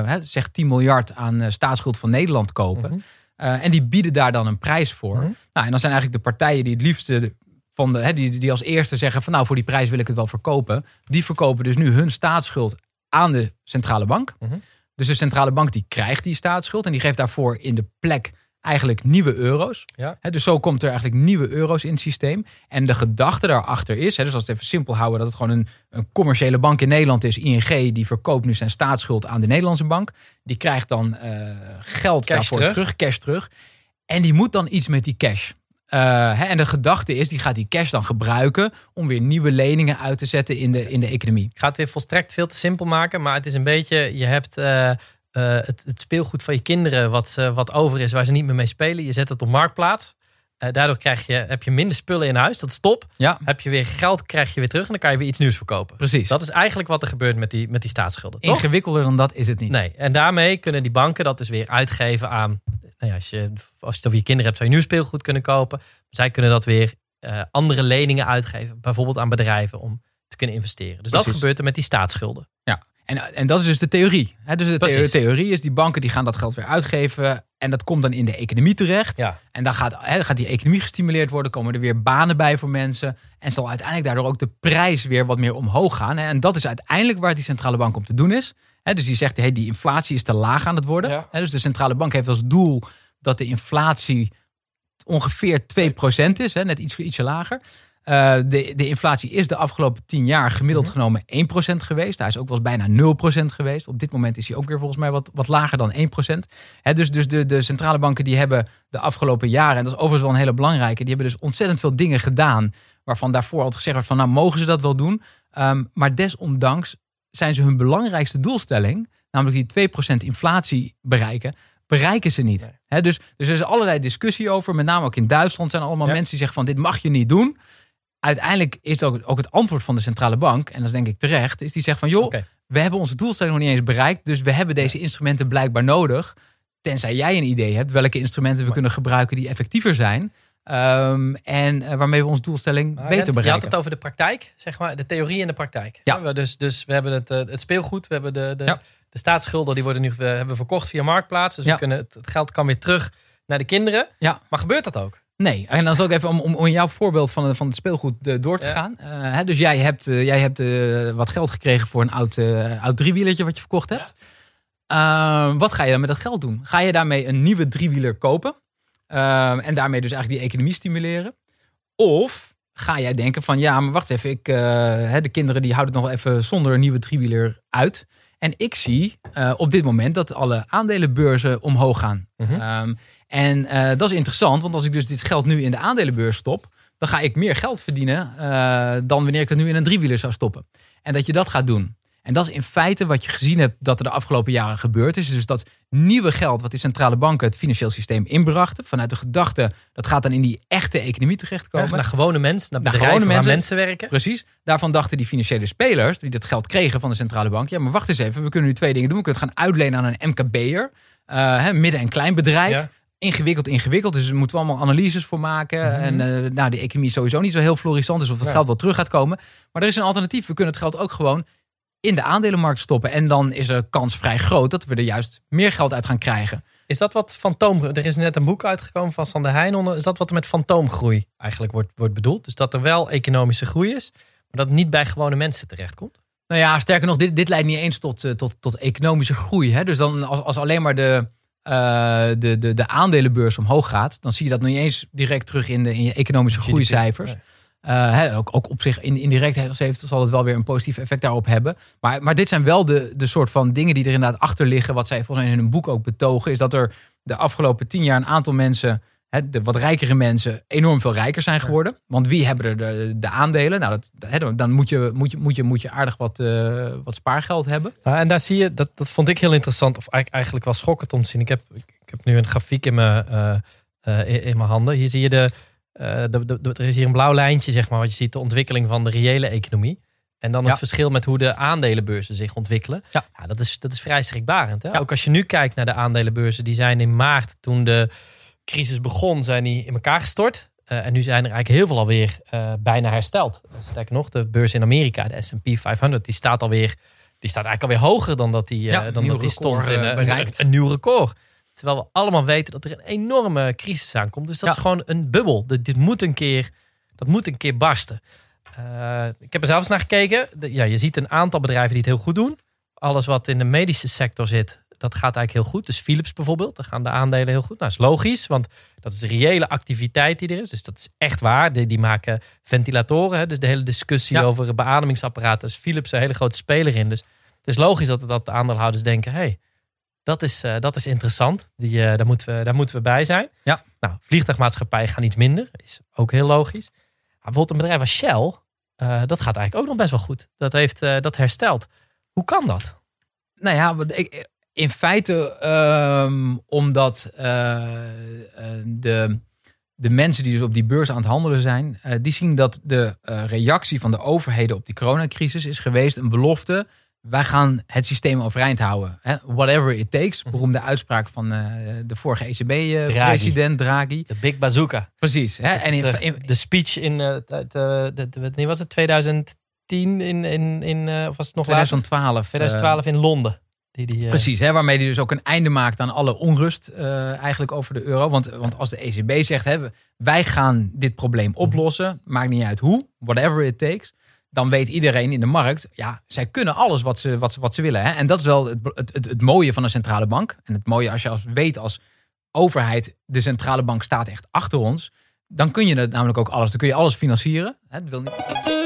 he, zeg 10 miljard aan staatsschuld van Nederland kopen. -hmm. en die bieden daar dan een prijs voor. Mm -hmm. Nou, en dan zijn eigenlijk de partijen die het liefste van de, hè, die, die als eerste zeggen van nou voor die prijs wil ik het wel verkopen. Die verkopen dus nu hun staatsschuld aan de centrale bank. Mhm. Mm -hmm. Dus de centrale bank die krijgt die staatsschuld en die geeft daarvoor in de plek eigenlijk nieuwe euro's. Ja. He, dus zo komt er eigenlijk nieuwe euro's in het systeem. En de gedachte daarachter is, he, dus als we het even simpel houden, dat het gewoon een, een commerciële bank in Nederland is. ING die verkoopt nu zijn staatsschuld aan de Nederlandse bank. Die krijgt dan uh, geld cash daarvoor terug. terug, cash terug. En die moet dan iets met die cash. Uh, hè, en de gedachte is, die gaat die cash dan gebruiken om weer nieuwe leningen uit te zetten in de, in de economie. Ik ga het weer volstrekt veel te simpel maken, maar het is een beetje, je hebt uh, uh, het, het, speelgoed van je kinderen wat, wat over is, waar ze niet meer mee spelen. Je zet het op marktplaats. Daardoor krijg je, heb je minder spullen in huis, dat is top. Ja. Heb je weer geld, krijg je weer terug en dan kan je weer iets nieuws verkopen. Precies. Dat is eigenlijk wat er gebeurt met die, met die staatsschulden. Toch? Ingewikkelder dan dat is het niet. Nee, en daarmee kunnen die banken dat dus weer uitgeven aan nou ja, als, je, als je het over je kinderen hebt, zou je nieuw speelgoed kunnen kopen. Zij kunnen dat weer uh, andere leningen uitgeven. Bijvoorbeeld aan bedrijven om te kunnen investeren. Dus Precies. dat gebeurt er met die staatsschulden. Ja, en, en dat is dus de theorie. He, dus de Precies. theorie is, die banken die gaan dat geld weer uitgeven. En dat komt dan in de economie terecht. Ja. En dan gaat, he, gaat die economie gestimuleerd worden. Komen er weer banen bij voor mensen. En zal uiteindelijk daardoor ook de prijs weer wat meer omhoog gaan. En dat is uiteindelijk waar die centrale bank om te doen is. He, dus die zegt, hey, die inflatie is te laag aan het worden. Ja. dus de centrale bank heeft als doel dat de inflatie ongeveer 2% is, hè, net iets, ietsje lager. Uh, de, de inflatie is de afgelopen 10 jaar gemiddeld Mhm. genomen 1% geweest. Hij is ook wel eens bijna 0% geweest. Op dit moment is hij ook weer volgens mij wat, wat lager dan 1%. Hè, dus dus de, de centrale banken die hebben de afgelopen jaren, en dat is overigens wel een hele belangrijke, die hebben dus ontzettend veel dingen gedaan waarvan daarvoor altijd gezegd werd van nou mogen ze dat wel doen. Um, maar desondanks zijn ze hun belangrijkste doelstelling, namelijk die 2% inflatie bereiken, bereiken ze niet. Nee. He, dus, dus er is allerlei discussie over. Met name ook in Duitsland zijn er allemaal Ja. mensen die zeggen van dit mag je niet doen. Uiteindelijk is ook, ook het antwoord van de centrale bank, en dat is denk ik terecht, is die zegt van joh, we hebben onze doelstelling nog niet eens bereikt. Dus we hebben deze instrumenten blijkbaar nodig. Tenzij jij een idee hebt welke instrumenten we Maar- kunnen gebruiken die effectiever zijn. Um, en uh, waarmee we onze doelstelling Maar beter Rens, Je bereiken. had het over de praktijk, zeg maar, de theorie en de praktijk. Ja. Dus, dus we hebben het, eh, het speelgoed, we hebben de, de, Ja. de staatsschulden, die worden nu we hebben verkocht via Marktplaats. Dus Ja. we kunnen, het, het geld kan weer terug naar de kinderen. Ja. Maar gebeurt dat ook? Nee, en dan zal ik even om, om, jouw voorbeeld van, van het speelgoed uh, door te Ja. gaan. Uh, hè, dus jij hebt, uh, jij hebt wat geld gekregen voor een oud, oud driewielertje wat je verkocht hebt. Uh, wat ga je dan met dat geld doen? Ga je daarmee een nieuwe driewieler kopen? Uh, en daarmee dus eigenlijk die economie stimuleren? Of ga jij denken van ja, maar wacht even. Ik, hè, de kinderen die houden het nog wel even zonder een nieuwe driewieler uit. En ik zie op dit moment dat alle aandelenbeurzen omhoog gaan. Um, en uh, dat is interessant, want als ik dus dit geld nu in de aandelenbeurs stop, dan ga ik meer geld verdienen uh, dan wanneer ik het nu in een driewieler zou stoppen. En dat je dat gaat doen. En dat is in feite wat je gezien hebt dat er de afgelopen jaren gebeurd is. Dus dat nieuwe geld wat de centrale banken het financieel systeem inbrachten. Vanuit de gedachte dat gaat dan in die echte economie terechtkomen. naar gewone mensen, naar bedrijven gewone mensen, waar mensen werken. Precies. Daarvan dachten die financiële spelers, die dat geld kregen van de centrale bank. Ja, maar wacht eens even, we kunnen nu twee dingen doen. We kunnen het gaan uitlenen aan een MKB'er. Uh, midden- en kleinbedrijf. Ingewikkeld, ingewikkeld. Dus daar moeten we allemaal analyses voor maken. Mhm. En uh, nou, de economie is sowieso niet zo heel florissant. Dus of het geld wel terug gaat komen. Maar er is een alternatief. We kunnen het geld ook gewoon in de aandelenmarkt stoppen. En dan is de kans vrij groot dat we er juist meer geld uit gaan krijgen. Is dat wat fantoom... Er is net een boek uitgekomen van Sander Heijn. Is dat wat er met fantoomgroei eigenlijk wordt, wordt bedoeld? Dus dat er wel economische groei is, maar dat het niet bij gewone mensen terechtkomt? Nou ja, sterker nog, dit, dit leidt niet eens tot, eh, tot, tot economische groei. Hè? Dus dan als, als alleen maar de, uh, de, de, de aandelenbeurs omhoog gaat, dan zie je dat nog niet eens direct terug in, de, in je economische groeicijfers. Uh, ook, ook op zich in, indirect heeft, zal het wel weer een positief effect daarop hebben. Maar, maar dit zijn wel de, de soort van dingen die er inderdaad achter liggen. Wat zij volgens mij in hun boek ook betogen. Is dat er de afgelopen tien jaar een aantal mensen, de wat rijkere mensen, enorm veel rijker zijn geworden. Want wie hebben er de, de aandelen? Nou, dat, dan moet je, moet, je, moet, je, moet je aardig wat, uh, wat spaargeld hebben. Ja, en daar zie je, dat, dat vond ik heel interessant. Of eigenlijk wel schokkend om te zien. Ik heb, ik, heb nu een grafiek in mijn, uh, in, in mijn handen. Hier zie je de uh, er is hier een blauw lijntje, zeg maar, wat je ziet, de ontwikkeling van de reële economie. En dan het verschil met hoe de aandelenbeurzen zich ontwikkelen. Ja. ja dat, is, dat is vrij schrikbarend. Hè? Ook als je nu kijkt naar de aandelenbeurzen, die zijn in maart, toen de crisis begon, zijn die in elkaar gestort. Uh, en nu zijn er eigenlijk heel veel alweer uh, bijna hersteld. Sterker nog, de beurs in Amerika, de S&P 500, die staat alweer, die staat eigenlijk alweer hoger dan dat die, ja, dan dat die stond in een, een nieuw record. Terwijl we allemaal weten dat er een enorme crisis aankomt. Dus dat is gewoon een bubbel. Dit, moet een keer, dat moet een keer barsten. Uh, ik heb er zelfs naar gekeken. ja, je ziet een aantal bedrijven die het heel goed doen. Alles wat in de medische sector zit, dat gaat eigenlijk heel goed. Dus Philips bijvoorbeeld, daar gaan de aandelen heel goed. Nou, dat is logisch, want dat is de reële activiteit die er is. Dus dat is echt waar. Die, die maken ventilatoren. Hè? Dus de hele discussie over beademingsapparaten. is Philips een hele grote speler in. Dus het is logisch dat, dat de aandeelhouders denken... hey, dat is, uh, dat is interessant. Die, uh, daar, moeten we, daar moeten we bij zijn. Ja. Nou, vliegtuigmaatschappijen gaan iets minder. Is ook heel logisch. Maar bijvoorbeeld een bedrijf als Shell. Uh, dat gaat eigenlijk ook nog best wel goed. Dat heeft dat hersteld. Hoe kan dat? Nou ja, in feite um, omdat de, de mensen die dus op die beurs aan het handelen zijn, die zien dat de reactie van de overheden op die coronacrisis is geweest een belofte wij gaan het systeem overeind houden. Hè? Whatever it takes. Beroemde uitspraak van uh, de vorige ECB-president uh, Draghi. De Big Bazooka. Precies. Hè? En in, in, de, speech in, uh, de, de, de, was het 2010 in, in, in of was het nog 2012. 2012 in Londen. Die, die, Precies, hè, waarmee hij dus ook een einde maakt aan alle onrust eigenlijk over de euro. Want, want als de ECB zegt, hè, wij gaan dit probleem oplossen, maakt niet uit hoe, whatever it takes dan weet iedereen in de markt, ja, zij kunnen alles wat ze, wat ze, wat ze willen. Hè? En dat is wel het, het, het, het mooie van een centrale bank. En het mooie als je als weet als overheid, de centrale bank staat echt achter ons. Dan kun je het namelijk ook alles, dan kun je alles financieren. Hè? Dat wil niet...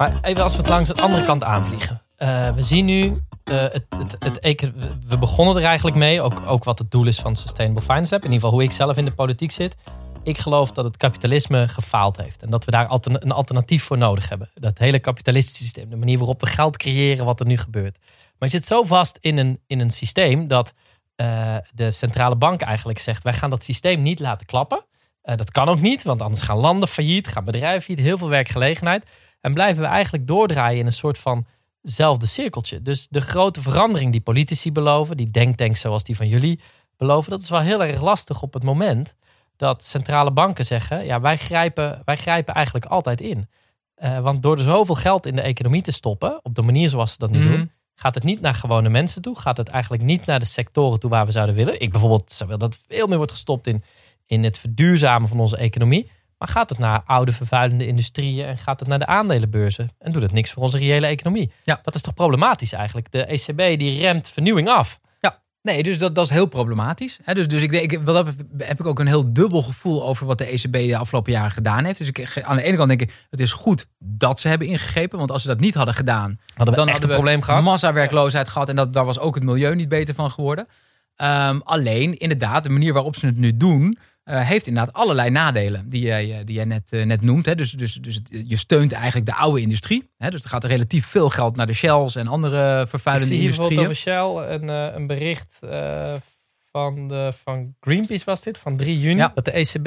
Maar even als we het langs de andere kant aanvliegen. Uh, we zien nu, uh, het, het, het, we begonnen er eigenlijk mee, ook, ook wat het doel is van Sustainable Finance. In ieder geval hoe ik zelf in de politiek zit. Ik geloof dat het kapitalisme gefaald heeft. En dat we daar een alternatief voor nodig hebben. Dat hele kapitalistische systeem, de manier waarop we geld creëren, wat er nu gebeurt. Maar je zit zo vast in een, in een systeem dat uh, de centrale bank eigenlijk zegt: wij gaan dat systeem niet laten klappen. dat kan ook niet, want anders gaan landen failliet, gaan bedrijven failliet, heel veel werkgelegenheid. En blijven we eigenlijk doordraaien in een soort van zelfde cirkeltje. Dus de grote verandering die politici beloven, die denktanks zoals die van jullie beloven, dat is wel heel erg lastig op het moment dat centrale banken zeggen: ja, wij grijpen, wij grijpen eigenlijk altijd in. Uh, want door er zoveel geld in de economie te stoppen, op de manier zoals ze dat nu mhm. doen, gaat het niet naar gewone mensen toe. Gaat het eigenlijk niet naar de sectoren toe waar we zouden willen. Ik bijvoorbeeld zou willen dat veel meer wordt gestopt in, in het verduurzamen van onze economie. Maar gaat het naar oude vervuilende industrieën en gaat het naar de aandelenbeurzen? En doet het niks voor onze reële economie? Ja. Dat is toch problematisch eigenlijk? De ECB die remt vernieuwing af. Ja. Nee, dus dat, dat is heel problematisch. Dus, dus ik denk, ik- dat heb ik ook een heel dubbel gevoel over wat de ECB de afgelopen jaren gedaan heeft. Dus ik, aan de ene kant denk ik, het is goed dat ze hebben ingegrepen. Want als ze dat niet hadden gedaan, Hadden we dan echt hadden een we probleem gehad. massawerkloosheid gehad. En dat, daar was ook het milieu niet beter van geworden. Ehm, alleen, inderdaad, de manier waarop ze het nu doen, eh, heeft inderdaad allerlei nadelen die jij, eh, die jij net, eh, net noemt. Hè. Dus, dus, dus je steunt eigenlijk de oude industrie. Hè. Dus er gaat er relatief veel geld naar de Shells en andere Ik vervuilende zie hier industrieën. bijvoorbeeld over Shell een, een bericht van, de, van Greenpeace was dit, van 3 juni. Ja. Dat de ECB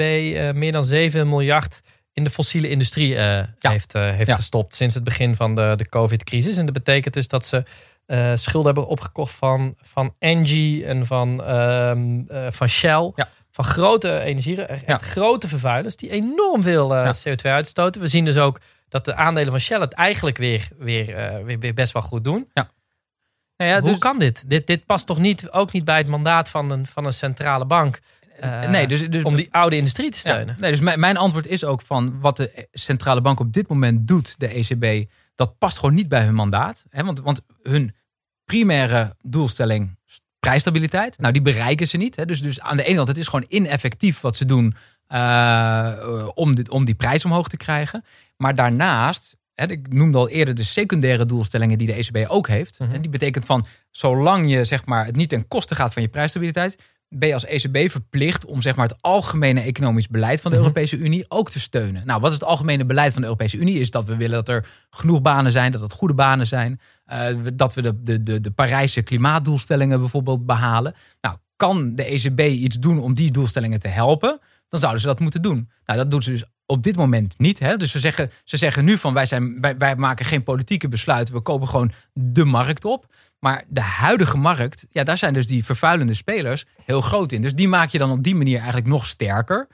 meer dan 7 miljard in de fossiele industrie heeft, heeft Ja. gestopt sinds het begin van de, de COVID-crisis. En dat betekent dus dat ze schulden hebben opgekocht van, van Engie en van, ehm, eh, van Shell. Ja. Van grote energie, echt Ja. grote vervuilers die enorm veel eh, Ja. CO2 uitstoten. We zien dus ook dat de aandelen van Shell het eigenlijk weer, weer, eh, weer, weer best wel goed doen. Nou ja, Hoe dus- kan dit? dit? Dit past toch niet, ook niet bij het mandaat van een, van een centrale bank eh, nee, dus, dus om die oude industrie te Ja, steunen? nee, dus mijn, mijn antwoord is ook van wat de centrale bank op dit moment doet, de ECB, dat past gewoon niet bij hun mandaat. Hè? Want, want hun primaire doelstelling, prijsstabiliteit, nou die bereiken ze niet. Hè? Dus, dus aan de ene kant, het is gewoon ineffectief wat ze doen eh, om, dit, om die prijs omhoog te krijgen. Maar daarnaast, hè, ik noemde al eerder de secundaire doelstellingen die de ECB ook heeft. Mhm. En die betekent van, zolang je zeg maar, het niet ten koste gaat van je prijsstabiliteit, ben je als ECB verplicht om zeg maar, het algemene economisch beleid van de Mhm. Europese Unie ook te steunen. Nou, wat is het algemene beleid van de Europese Unie? Is dat we willen dat er genoeg banen zijn, dat het goede banen zijn, eh, dat we de, de, de, de Parijse klimaatdoelstellingen bijvoorbeeld behalen. Nou, kan de ECB iets doen om die doelstellingen te helpen? Dan zouden ze dat moeten doen. Nou, dat doen ze dus op dit moment niet. Hè? Dus ze zeggen, ze zeggen nu van wij, zijn, wij, wij maken geen politieke besluiten, we kopen gewoon de markt op. Maar de huidige markt, ja, daar zijn dus die vervuilende spelers heel groot in. Dus die maak je dan op die manier eigenlijk nog sterker.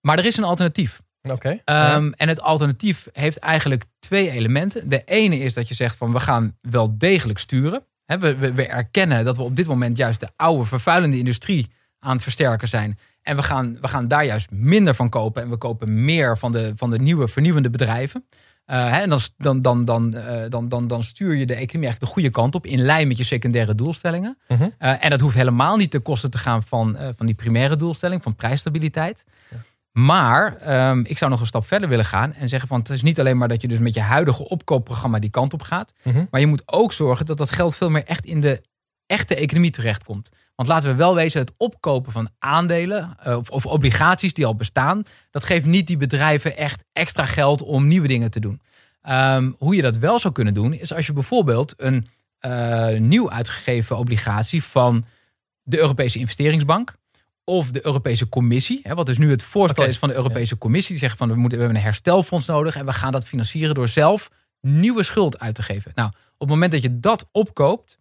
Maar er is een alternatief. Oké. Ehm, En het alternatief heeft eigenlijk twee elementen. De ene is dat je zegt van we gaan wel degelijk sturen. We, we, we erkennen dat we op dit moment juist de oude vervuilende industrie aan het versterken zijn. En we gaan, we gaan daar juist minder van kopen. En we kopen meer van de, van de nieuwe vernieuwende bedrijven. Eh, hè, en dan, dan, dan, dan, eh, dan, dan, dan stuur je de economie eigenlijk de goede kant op. In lijn met je secundaire doelstellingen. Mhm. Eh, en dat hoeft helemaal niet ten koste te gaan van, van die primaire doelstelling, van prijsstabiliteit. Maar ehm, ik zou nog een stap verder willen gaan en zeggen van het is niet alleen maar dat je dus met je huidige opkoopprogramma die kant op gaat. Mhm. Maar je moet ook zorgen dat dat geld veel meer echt in de echte economie terechtkomt. Want laten we wel wezen, het opkopen van aandelen eh, of, of obligaties die al bestaan, dat geeft niet die bedrijven echt extra geld om nieuwe dingen te doen. Ehm, hoe je dat wel zou kunnen doen, is als je bijvoorbeeld een eh, nieuw uitgegeven obligatie van de Europese investeringsbank of de Europese Commissie, hè, wat dus nu het voorstel is van de Europese Commissie, die zeggen van we, moeten, we hebben een herstelfonds nodig en we gaan dat financieren door zelf nieuwe schuld uit te geven. Nou, op het moment dat je dat opkoopt,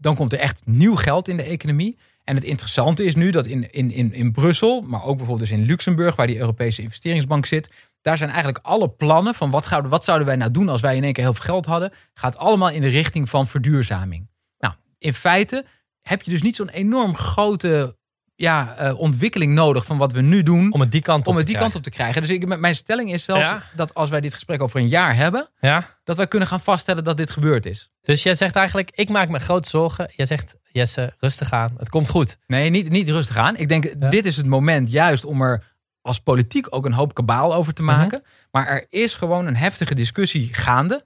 dan komt er echt nieuw geld in de economie. En het interessante is nu dat in, in, in, in Brussel, maar ook bijvoorbeeld dus in Luxemburg, waar die Europese investeringsbank zit, daar zijn eigenlijk alle plannen van wat, zouden, wat zouden wij nou doen als wij in één keer heel veel geld hadden, gaat allemaal in de richting van verduurzaming. Nou, in feite heb je dus niet zo'n enorm grote ja, eh, ontwikkeling nodig van wat we nu doen Om het die kant op om het te die kant op te krijgen. Dus ik, mijn stelling is zelfs Ja. dat als wij dit gesprek over een jaar hebben. Ja. dat wij kunnen gaan vaststellen dat dit gebeurd is. Dus jij zegt eigenlijk, ik maak me grote zorgen. Jij zegt, Jesse, rustig aan. Het komt goed. Nee, niet, niet rustig aan. Ik denk, Ja. dit is het moment juist om er als politiek ook een hoop kabaal over te maken. Maar er is gewoon een heftige discussie gaande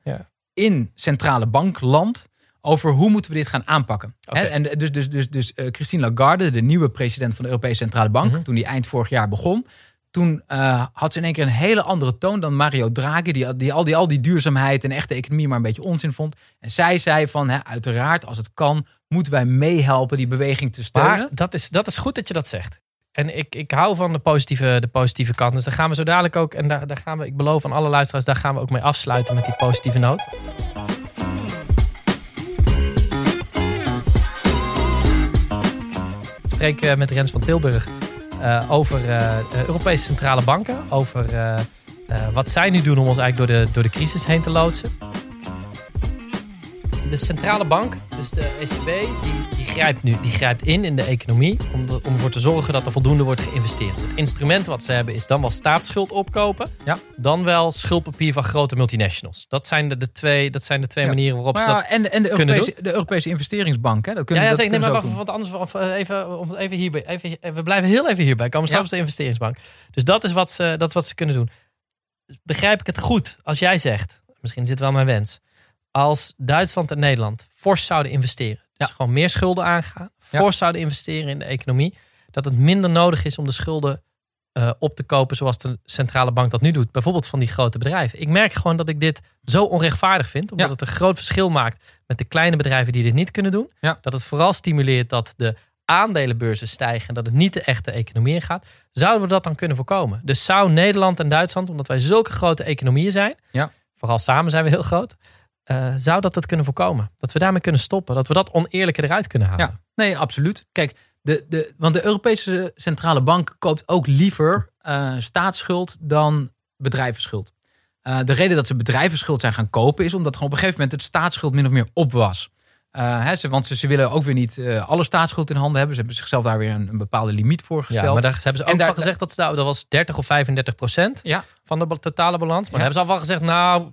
in centrale bankland over hoe moeten we dit gaan aanpakken. En dus, dus, dus, dus eh, Christine Lagarde, de nieuwe president van de Europese Centrale Bank, Mhm. toen die eind vorig jaar begon, toen eh, had ze in één keer een hele andere toon dan Mario Draghi, die, die, al, die al die duurzaamheid en echte economie maar een beetje onzin vond. En zij zei van, hè, uiteraard, als het kan, moeten wij meehelpen die beweging te steunen. Maar dat is, dat is goed dat je dat zegt. En ik, ik hou van de positieve, de positieve kant. Dus daar gaan we zo dadelijk ook. En daar, daar gaan we, ik beloof aan alle luisteraars, daar gaan we ook mee afsluiten met die positieve noot. Ik spreek eh, met Rens van Tilburg eh, over eh, Europese centrale banken. Over wat zij nu doen om ons eigenlijk door de, door de crisis heen te loodsen. De centrale bank, dus de ECB, die, die grijpt nu die grijpt in in de economie om, de- om ervoor te zorgen dat er voldoende wordt geïnvesteerd. Het instrument wat ze hebben is dan wel staatsschuld opkopen, Ja. dan wel schuldpapier van grote multinationals. Dat zijn de, de twee, dat zijn de twee Ja. manieren waarop Maar ze dat ja, en, en de, kunnen Europese, de Europese investeringsbank, hè? Dat kunnen, ja, ja dat zeker. Nee, maar wat anders. Of, eh, even, om even hierbij. Even, we blijven heel even hierbij. Komen we straks de investeringsbank. Dus dat is, wat ze, dat is wat ze kunnen doen. Begrijp ik het goed als jij zegt, misschien is dit wel mijn wens, als Duitsland en Nederland fors zouden investeren, dus Ja. gewoon meer schulden aangaan, Ja. fors zouden investeren in de economie, dat het minder nodig is om de schulden eh, op te kopen zoals de centrale bank dat nu doet. Bijvoorbeeld van die grote bedrijven. Ik merk gewoon dat ik dit zo onrechtvaardig vind, omdat Ja. het een groot verschil maakt met de kleine bedrijven die dit niet kunnen doen. Dat het vooral stimuleert dat de aandelenbeurzen stijgen en dat het niet de echte economie ingaat. Zouden we dat dan kunnen voorkomen? Dus zou Nederland en Duitsland, omdat wij zulke grote economieën zijn, Ja. vooral samen zijn we heel groot, eh, zou dat het kunnen voorkomen? Dat we daarmee kunnen stoppen, dat we dat oneerlijke eruit kunnen halen. Ja, nee, absoluut. Kijk, de, de, want de Europese Centrale Bank koopt ook liever eh, staatsschuld dan bedrijvenschuld. Eh, de reden dat ze bedrijvenschuld zijn gaan kopen is omdat gewoon op een gegeven moment het staatsschuld min of meer op was. Hè, ze, want ze, ze willen ook weer niet alle staatsschuld in handen hebben. Ze hebben zichzelf daar weer een, een bepaalde limiet voor Ja, gesteld. maar daar hebben ze ook En daar- van gezegd dat, ze, dat was 30 of 35 procent Ja. van de totale balans. Maar Ja. hebben ze al van gezegd, nou,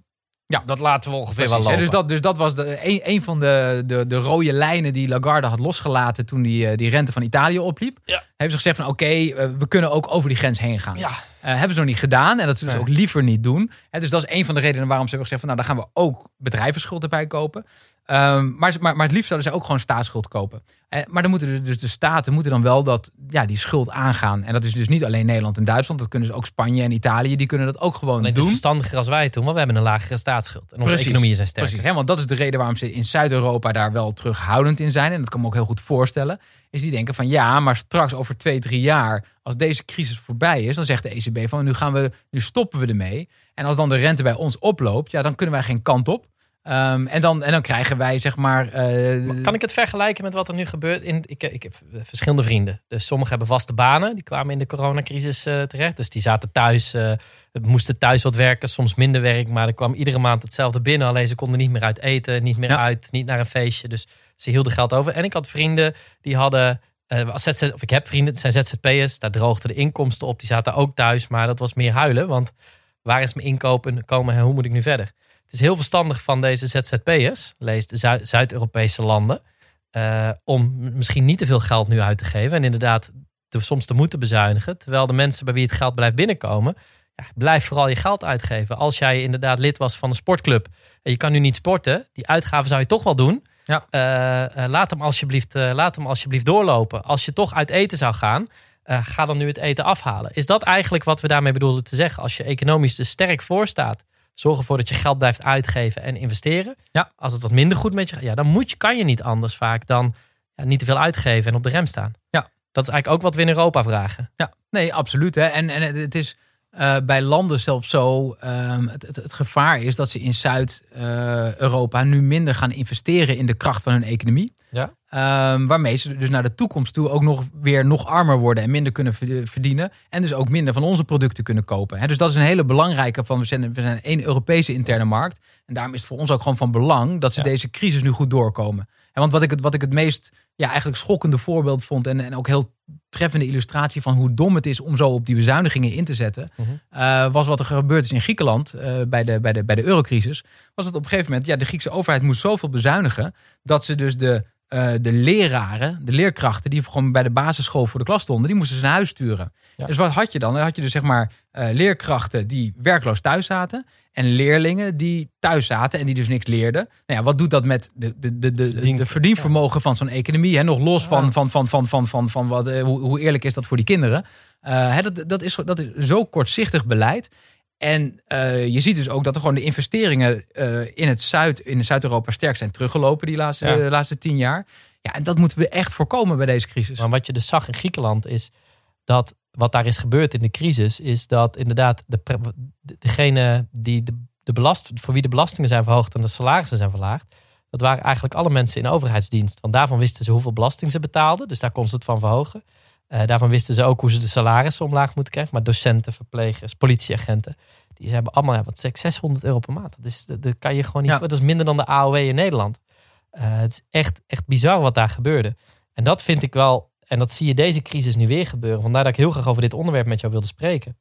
Ja. dat laten we ongeveer Precies, wel hè, lopen. dus, dat, dus dat was de, een, een van de, de, de rode lijnen die Lagarde had losgelaten toen die, eh, die rente van Italië opliep. Ja. Hebben ze gezegd van oké, eh, we kunnen ook over die grens heen gaan. Ja. Eh, hebben ze nog niet gedaan en dat ze dus Nee. ook liever niet doen. Hè, dus dat is een van de redenen waarom ze hebben gezegd van nou, dan gaan we ook bedrijvenschuld erbij kopen. Ehm, maar, maar, maar het liefst zouden ze ook gewoon staatsschuld kopen. Eh, maar dan moeten dus, de staten moeten dan wel dat, ja, die schuld aangaan. En dat is dus niet alleen Nederland en Duitsland. Dat kunnen dus ook Spanje en Italië. Die kunnen dat ook gewoon Alleen het is doen. verstandiger als wij doen, want we hebben een lagere staatsschuld. En onze Precies. economieën zijn sterker. Precies, hè? want dat is de reden waarom ze in Zuid-Europa daar wel terughoudend in zijn. En dat kan me ook heel goed voorstellen. Is die denken van ja, maar straks over twee, drie jaar, als deze crisis voorbij is, dan zegt de ECB van nu gaan we, nu stoppen we ermee. En als dan de rente bij ons oploopt, ja, dan kunnen wij geen kant op. Ehm, en, dan, en dan krijgen wij zeg maar. eh, Kan ik het vergelijken met wat er nu gebeurt? In, ik, ik heb verschillende vrienden. Dus sommigen hebben vaste banen. Die kwamen in de coronacrisis eh, terecht. Dus die zaten thuis. eh, moesten thuis wat werken. Soms minder werk. Maar er kwam iedere maand hetzelfde binnen. Alleen ze konden niet meer uit eten. Niet meer Ja. uit. Niet naar een feestje. Dus ze hielden geld over. En ik had vrienden die hadden... ZZ, of ik heb vrienden, het zijn ZZP'ers. Daar droogden de inkomsten op. Die zaten ook thuis. Maar dat was meer huilen. Want waar is mijn inkopen komen en hoe moet ik nu verder? Het is heel verstandig van deze ZZP'ers, lees de Zu- Zuid-Europese landen, eh, om misschien niet te veel geld nu uit te geven. En inderdaad te, soms te moeten bezuinigen. Terwijl de mensen bij wie het geld blijft binnenkomen, ja, blijf vooral je geld uitgeven. Als jij inderdaad lid was van een sportclub en je kan nu niet sporten, die uitgaven zou je toch wel doen. Ja. Eh, eh, laat, hem alsjeblieft, laat hem alsjeblieft doorlopen. Als je toch uit eten zou gaan, ga dan nu het eten afhalen. Is dat eigenlijk wat we daarmee bedoelden te zeggen? Als je economisch er sterk voor staat, zorg ervoor dat je geld blijft uitgeven en investeren. Ja. Als het wat minder goed met je gaat, ja, dan moet je, kan je niet anders vaak dan ja, niet te veel uitgeven en op de rem staan. Ja. Dat is eigenlijk ook wat we in Europa vragen. Ja, nee, absoluut. Hè. En, en het- het is eh, bij landen zelfs zo. ehm, het, het, het gevaar is dat ze in Zuid-Europa nu minder gaan investeren in de kracht van hun economie. Ja. Ehm, waarmee ze dus naar de toekomst toe ook nog weer nog armer worden en minder kunnen verd- verdienen. En dus ook minder van onze producten kunnen kopen. Dus dat is een hele belangrijke van we zijn, we zijn één Europese interne markt. En daarom is het voor ons ook gewoon van belang dat ze Ja. deze crisis nu goed doorkomen. En want wat ik het, wat ik het meest ja, eigenlijk schokkende voorbeeld vond. En, en ook heel treffende illustratie van hoe dom het is om zo op die bezuinigingen in te zetten. Mhm. eh, was wat er gebeurd is in Griekenland eh, bij, de, bij, de, bij de eurocrisis. Was dat op een gegeven moment, ja, de Griekse overheid moest zoveel bezuinigen. dat ze dus de, eh, de leraren, de leerkrachten. die gewoon bij de basisschool voor de klas stonden. die moesten ze naar huis sturen. Ja. Dus wat had je dan? Dan had je dus zeg maar eh, leerkrachten die werkloos thuis zaten. en leerlingen die thuis zaten en die dus niks leerden. Nou ja, wat doet dat met de, de, de, de, de verdienvermogen van zo'n economie? Hè? Nog los van, Ja. van, van, van, van, van, van wat, eh, hoe, hoe eerlijk is dat voor die kinderen? Eh, hè, dat, dat, is, dat is zo kortzichtig beleid. En eh, je ziet dus ook dat er gewoon de investeringen eh, in het Zuid, in Zuid-Europa sterk zijn teruggelopen die laatste, Ja. de laatste tien jaar. Ja, en dat moeten we echt voorkomen bij deze crisis. Maar wat je dus zag in Griekenland is dat wat daar is gebeurd in de crisis, is dat inderdaad de- degene die de, de belast, voor wie de belastingen zijn verhoogd en de salarissen zijn verlaagd, dat waren eigenlijk alle mensen in overheidsdienst. Want daarvan wisten ze hoeveel belasting ze betaalden, dus daar kon ze het van verhogen. Eh, daarvan wisten ze ook hoe ze de salarissen omlaag moeten krijgen. Maar docenten, verplegers, politieagenten, die hebben allemaal ja, wat zeg, 600 euro per maand. Dat, is, dat, dat kan je gewoon niet. Ja. Dat is minder dan de AOW in Nederland. Uh, het is echt, echt bizar wat daar gebeurde. En dat vind ik wel, en dat zie je deze crisis nu weer gebeuren. Vandaar dat ik heel graag over dit onderwerp met jou wilde spreken.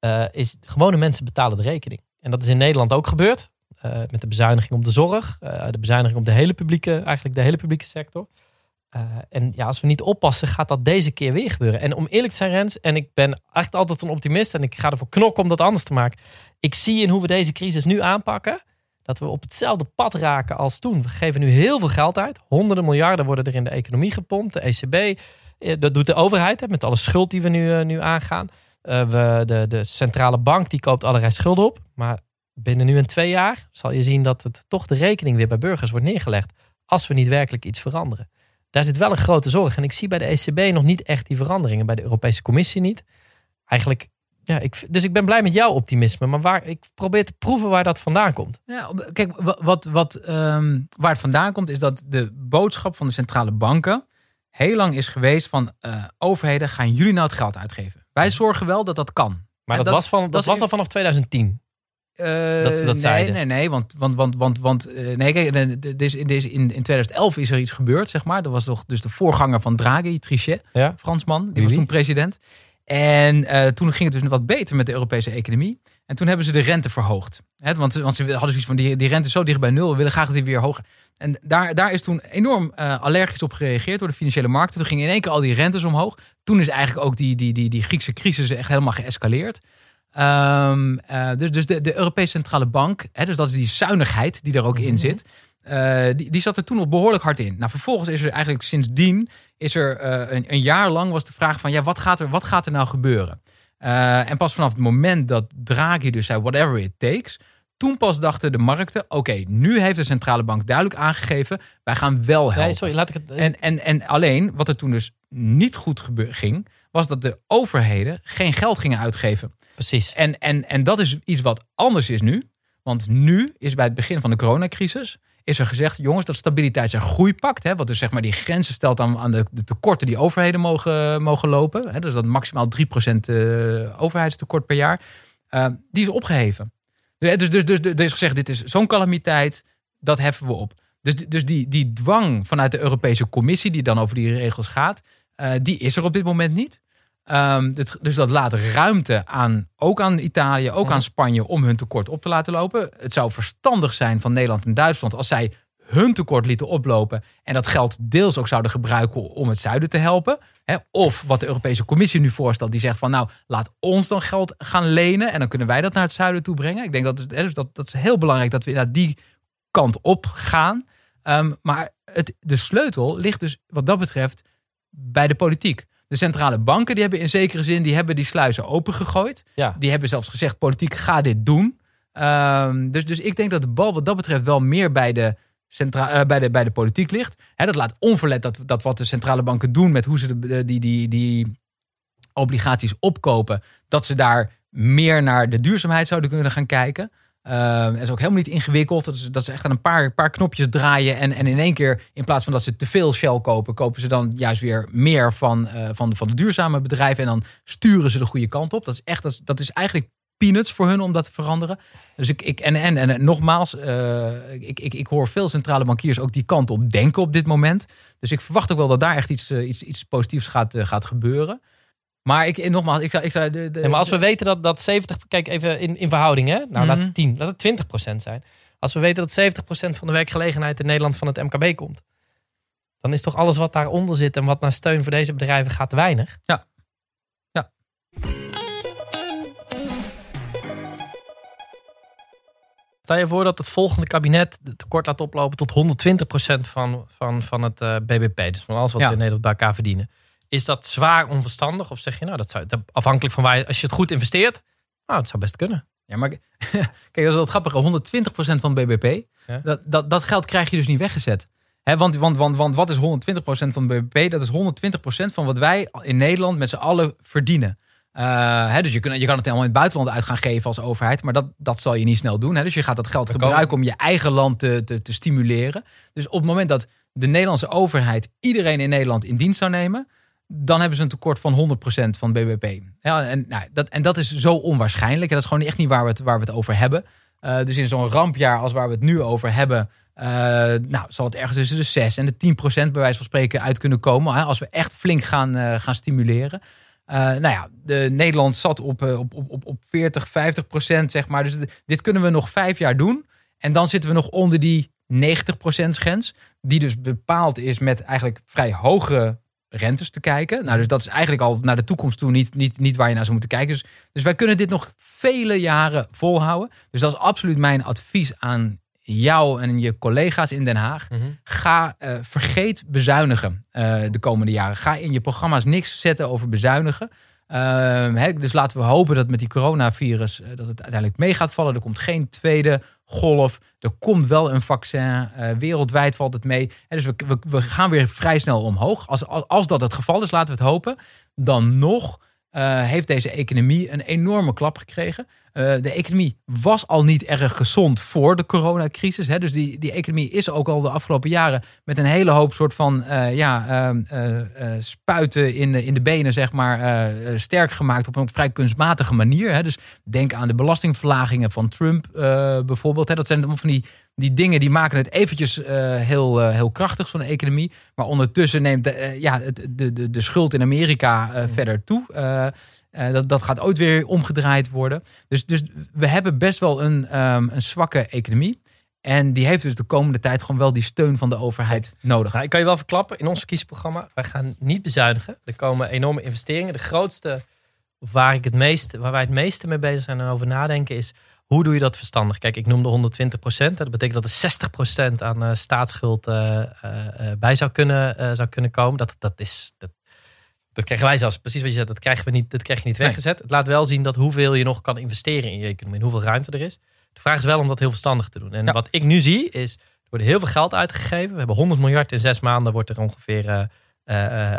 Uh, is gewone mensen betalen de rekening. En dat is in Nederland ook gebeurd. Met de bezuiniging op de zorg, de bezuiniging op de hele publieke, eigenlijk de hele publieke sector. Uh, en ja, als we niet oppassen, gaat dat deze keer weer gebeuren. En om eerlijk te zijn, Rens, en ik ben echt altijd een optimist en ik ga ervoor knokken om dat anders te maken. Ik zie in hoe we deze crisis nu aanpakken, dat we op hetzelfde pad raken als toen. We geven nu heel veel geld uit. Honderden miljarden worden er in de economie gepompt. De ECB, eh, dat doet de overheid met alle schuld die we nu, uh, nu aangaan. We, de, de centrale bank die koopt allerlei schulden op. Maar binnen nu en twee jaar zal je zien dat het toch de rekening weer bij burgers wordt neergelegd. Als we niet werkelijk iets veranderen. Daar zit wel een grote zorg. En ik zie bij de ECB nog niet echt die veranderingen. Bij de Europese Commissie niet. Eigenlijk, ja, ik, dus ik ben blij met jouw optimisme. Maar waar, ik probeer te proeven waar dat vandaan komt. Ja, kijk, wat, wat, um, waar het vandaan komt is dat de boodschap van de centrale banken heel lang is geweest van uh, overheden gaan jullie nou het geld uitgeven. Wij zorgen wel dat dat kan. Maar dat, dat, was, van, dat, dat was al vanaf 2010. Uh, dat ze dat nee, zeiden. Nee, nee, want, want, want, want, want uh, nee, kijk, in, deze, in, in 2011 is er iets gebeurd, zeg maar. Dat was toch dus de voorganger van Draghi, Trichet, ja. Fransman, die was toen president. En uh, toen ging het dus wat beter met de Europese economie. En toen hebben ze de rente verhoogd. He, want, want ze hadden zoiets van, die, die rente is zo dicht bij nul, we willen graag dat die weer hoger. En daar, daar is toen enorm allergisch op gereageerd door de financiële markten. Toen gingen in één keer al die rentes omhoog. Toen is eigenlijk ook die, die, die, die Griekse crisis echt helemaal geëscaleerd. Um, uh, dus dus de, de Europese Centrale Bank, hè, dus dat is die zuinigheid die er ook in mhm. zit. Uh, die, die zat er toen al behoorlijk hard in. Nou, vervolgens is er eigenlijk sindsdien, is er uh, een, een, jaar lang was de vraag van, ja, wat gaat er, wat gaat er nou gebeuren? en pas vanaf het moment dat Draghi dus zei, whatever it takes, toen pas dachten de markten, oké, nu heeft de centrale bank duidelijk aangegeven, wij gaan wel helpen. Nee, sorry, laat ik het... En, en, en alleen, wat er toen dus niet goed ging, was dat de overheden geen geld gingen uitgeven. Precies. En, en, en dat is iets wat anders is nu. Want nu is bij het begin van de coronacrisis is er gezegd, jongens, dat stabiliteits- en groeipact, hè, wat dus zeg maar die grenzen stelt aan, aan de, de tekorten die overheden mogen, mogen lopen, hè, dus dat maximaal 3% uh, overheidstekort per jaar, uh, die is opgeheven. Dus, dus, dus, dus er is gezegd, dit is zo'n calamiteit, dat heffen we op. Dus, dus die, die dwang vanuit de Europese Commissie, die dan over die regels gaat, uh, die is er op dit moment niet. Um, dus dat laat ruimte aan, ook aan Italië, ook aan Spanje, om hun tekort op te laten lopen. Het zou verstandig zijn van Nederland en Duitsland als zij hun tekort lieten oplopen en dat geld deels ook zouden gebruiken om het zuiden te helpen. Of wat de Europese Commissie nu voorstelt, die zegt van nou laat ons dan geld gaan lenen en dan kunnen wij dat naar het zuiden toe brengen. Ik denk dat, dus dat, dat is heel belangrijk dat we naar die kant op gaan. Um, maar het, de sleutel ligt dus wat dat betreft bij de politiek. De centrale banken die hebben in zekere zin die hebben die sluizen opengegooid. Ja. Die hebben zelfs gezegd, politiek ga dit doen. Um, dus, dus ik denk dat de bal wat dat betreft wel meer bij de, centra uh, bij de, bij de politiek ligt. He, dat laat onverlet dat, dat wat de centrale banken doen met hoe ze de, die, die, die obligaties opkopen. Dat ze daar meer naar de duurzaamheid zouden kunnen gaan kijken. Uh, is ook helemaal niet ingewikkeld. Dat is, dat is echt aan een paar, paar knopjes draaien. En, en in één keer, in plaats van dat ze te veel Shell kopen, kopen ze dan juist weer meer van, uh, van, de, van de duurzame bedrijven. En dan sturen ze de goede kant op. Dat is echt, dat is, dat is eigenlijk peanuts voor hun om dat te veranderen. Dus ik, ik en, en, en nogmaals, uh, ik, ik, ik hoor veel centrale bankiers ook die kant op denken op dit moment. Dus ik verwacht ook wel dat daar echt iets, iets, iets positiefs gaat, gaat gebeuren. Maar ik, nogmaals, ik zou. Ik zou de, maar als we weten dat, dat 70. Kijk even in, in verhouding, hè? Nou, mm -hmm. laat het 10, laat het 20 procent zijn. Als we weten dat 70 procent van de werkgelegenheid in Nederland van het MKB komt. Dan is toch alles wat daaronder zit en wat naar steun voor deze bedrijven gaat weinig? Ja. Ja. Stel je voor dat het volgende kabinet het tekort laat oplopen tot 120 procent van, van, van het uh, BBP. Dus van alles wat ja. we in Nederland bij elkaar verdienen. Is dat zwaar onverstandig? Of zeg je, nou, dat zou afhankelijk van waar als je het goed investeert, nou, het zou best kunnen. Ja, maar kijk, dat is wel grappig. 120% van BBP, ja? dat, dat, dat geld krijg je dus niet weggezet. He, want, want, want, want wat is 120% van BBP? Dat is 120% van wat wij in Nederland met z'n allen verdienen. Uh, hè, dus je, kun, je kan het helemaal in het buitenland uit gaan geven als overheid. Maar dat, dat zal je niet snel doen. Dus je gaat dat geld gebruiken om je eigen land te, te, te stimuleren. Dus op het moment dat de Nederlandse overheid iedereen in Nederland in dienst zou nemen dan hebben ze een tekort van 100% van BBP. Ja, en, nou, dat, en dat is zo onwaarschijnlijk. Dat is gewoon echt niet waar we het, waar we het over hebben. Uh, dus in zo'n rampjaar als waar we het nu over hebben, nou, zal het ergens tussen de 6 en de 10 procent bij wijze van spreken uit kunnen komen. Hè, als we echt flink gaan, gaan stimuleren. nou ja, de, Nederland zat op, op, op, op 40, 50 procent, zeg maar. Dus dit kunnen we nog vijf jaar doen. En dan zitten we nog onder die 90% grens. Die dus bepaald is met eigenlijk vrij hoge rentes te kijken. Nou, dus dat is eigenlijk al naar de toekomst toe niet, niet, niet waar je naar zou moeten kijken. Dus, dus wij kunnen dit nog vele jaren volhouden. Dus dat is absoluut mijn advies aan jou en je collega's in Den Haag. Mhm. Ga, uh, vergeet bezuinigen uh, de komende jaren. Ga in je programma's niks zetten over bezuinigen. Uh, dus laten we hopen dat met die coronavirus uh, dat het uiteindelijk mee gaat vallen. Er komt geen tweede golf. Er komt wel een vaccin. Uh, wereldwijd valt het mee. dus we, we, gaan weer vrij snel omhoog. Als, als dat het geval is, laten we het hopen. Dan nog uh, heeft deze economie een enorme klap gekregen. Uh, de economie was al niet erg gezond voor de coronacrisis. Hè? Dus die, die economie is ook al de afgelopen jaren met een hele hoop soort van uh, ja, spuiten in de, in de benen, zeg maar, sterk gemaakt op een vrij kunstmatige manier. Hè? Dus denk aan de belastingverlagingen van Trump bijvoorbeeld. Hè? Dat zijn allemaal van die die dingen die maken het eventjes uh, heel, uh, heel krachtig, zo'n economie. Maar ondertussen neemt de, uh, ja, het, de, de, de schuld in Amerika mm. verder toe. dat, dat gaat ooit weer omgedraaid worden. Dus, dus we hebben best wel een, um, een zwakke economie. En die heeft dus de komende tijd gewoon wel die steun van de overheid nodig. Nou, ik kan je wel verklappen, in ons kiesprogramma, wij gaan niet bezuinigen. Er komen enorme investeringen. De grootste, waar, ik het meest, waar wij het meeste mee bezig zijn en over nadenken, is hoe doe je dat verstandig? Kijk, ik noemde 120 procent. Dat betekent dat er 60 procent aan uh, staatsschuld uh, uh, bij zou kunnen, zou kunnen komen. Dat, dat is... Dat, dat krijgen wij zelfs, precies wat je zegt, dat krijgen we niet, dat krijg je niet weggezet. Het laat wel zien dat hoeveel je nog kan investeren in je economie en hoeveel ruimte er is. De vraag is wel om dat heel verstandig te doen. En wat ik nu zie is, er wordt heel veel geld uitgegeven. We hebben 100 miljard in zes maanden wordt er ongeveer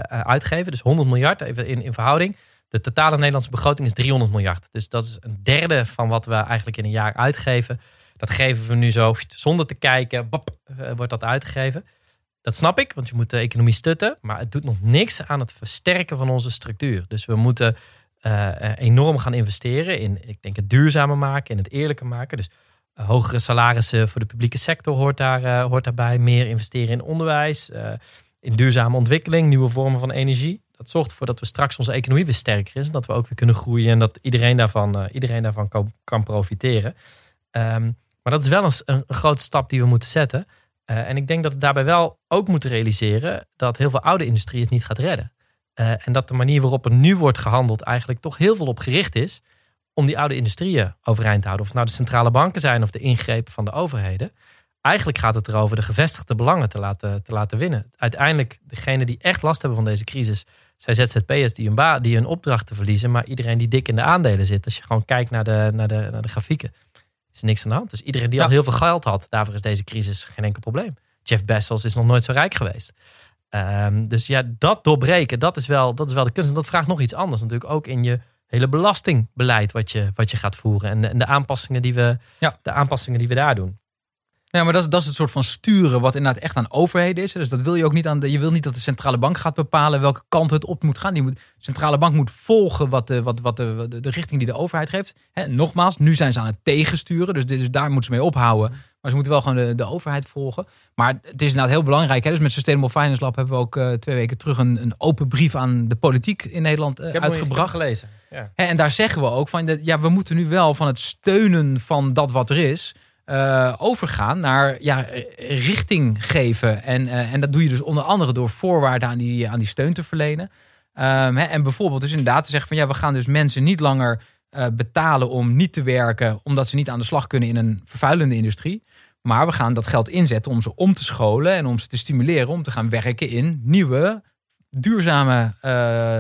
uitgegeven. Dus 100 miljard even in, in verhouding. De totale Nederlandse begroting is 300 miljard. Dus dat is een derde van wat we eigenlijk in een jaar uitgeven. Dat geven we nu zo zonder te kijken, bop, eh, wordt dat uitgegeven. Dat snap ik, want je moet de economie stutten. Maar het doet nog niks aan het versterken van onze structuur. Dus we moeten uh, enorm gaan investeren in, ik denk, het duurzamer maken, in het eerlijker maken. Dus hogere salarissen voor de publieke sector hoort, daar, hoort daarbij. Meer investeren in onderwijs, in duurzame ontwikkeling, nieuwe vormen van energie dat zorgt ervoor dat we straks onze economie weer sterker is. En dat we ook weer kunnen groeien en dat iedereen daarvan, uh, iedereen daarvan kan, kan profiteren. Um, maar dat is wel een, een, grote stap die we moeten zetten. Uh, en ik denk dat we daarbij wel ook moeten realiseren dat heel veel oude industrie het niet gaat redden. Uh, en dat de manier waarop er nu wordt gehandeld eigenlijk toch heel veel op gericht is om die oude industrieën overeind te houden. Of het nou de centrale banken zijn of de ingrepen van de overheden. Eigenlijk gaat het erover de gevestigde belangen te laten, te laten winnen. Uiteindelijk, degene die echt last hebben van deze crisis, zijn ZZP'ers die hun, ba die hun opdrachten verliezen. Maar iedereen die dik in de aandelen zit. Als je gewoon kijkt naar de, naar de, naar de grafieken, is er niks aan de hand. Dus iedereen die al heel veel geld had, daarvoor is deze crisis geen enkel probleem. Jeff Bezos is nog nooit zo rijk geweest. Um, dus ja, dat doorbreken, dat is, wel, dat is wel de kunst. En dat vraagt nog iets anders natuurlijk. Ook in je hele belastingbeleid wat je, wat je gaat voeren. En de, en de aanpassingen, die we, ja. de aanpassingen die we daar doen. Ja, maar dat is, dat is het soort van sturen wat inderdaad echt aan overheden is. Dus dat wil je ook niet aan. De, je wil niet dat de centrale bank gaat bepalen welke kant het op moet gaan. Die moet, de centrale bank moet volgen wat de, wat, wat de, de, richting die de overheid geeft. Hè, nogmaals, nu zijn ze aan het tegensturen. Dus, dus daar moeten ze mee ophouden. Maar ze moeten wel gewoon de, de overheid volgen. Maar het is inderdaad heel belangrijk. Hè? Dus met Sustainable Finance Lab hebben we ook uh, twee weken terug een, een open brief aan de politiek in Nederland uh, uitgebracht. gelezen. Ja. En daar zeggen we ook van, ja, we moeten nu wel van het steunen van dat wat er is uh, overgaan naar ja, richting geven. En, uh, en dat doe je dus onder andere door voorwaarden aan die, aan die steun te verlenen. Um, en bijvoorbeeld dus inderdaad te zeggen van ja, we gaan dus mensen niet langer uh, betalen om niet te werken, omdat ze niet aan de slag kunnen in een vervuilende industrie. Maar we gaan dat geld inzetten om ze om te scholen en om ze te stimuleren om te gaan werken in nieuwe, duurzame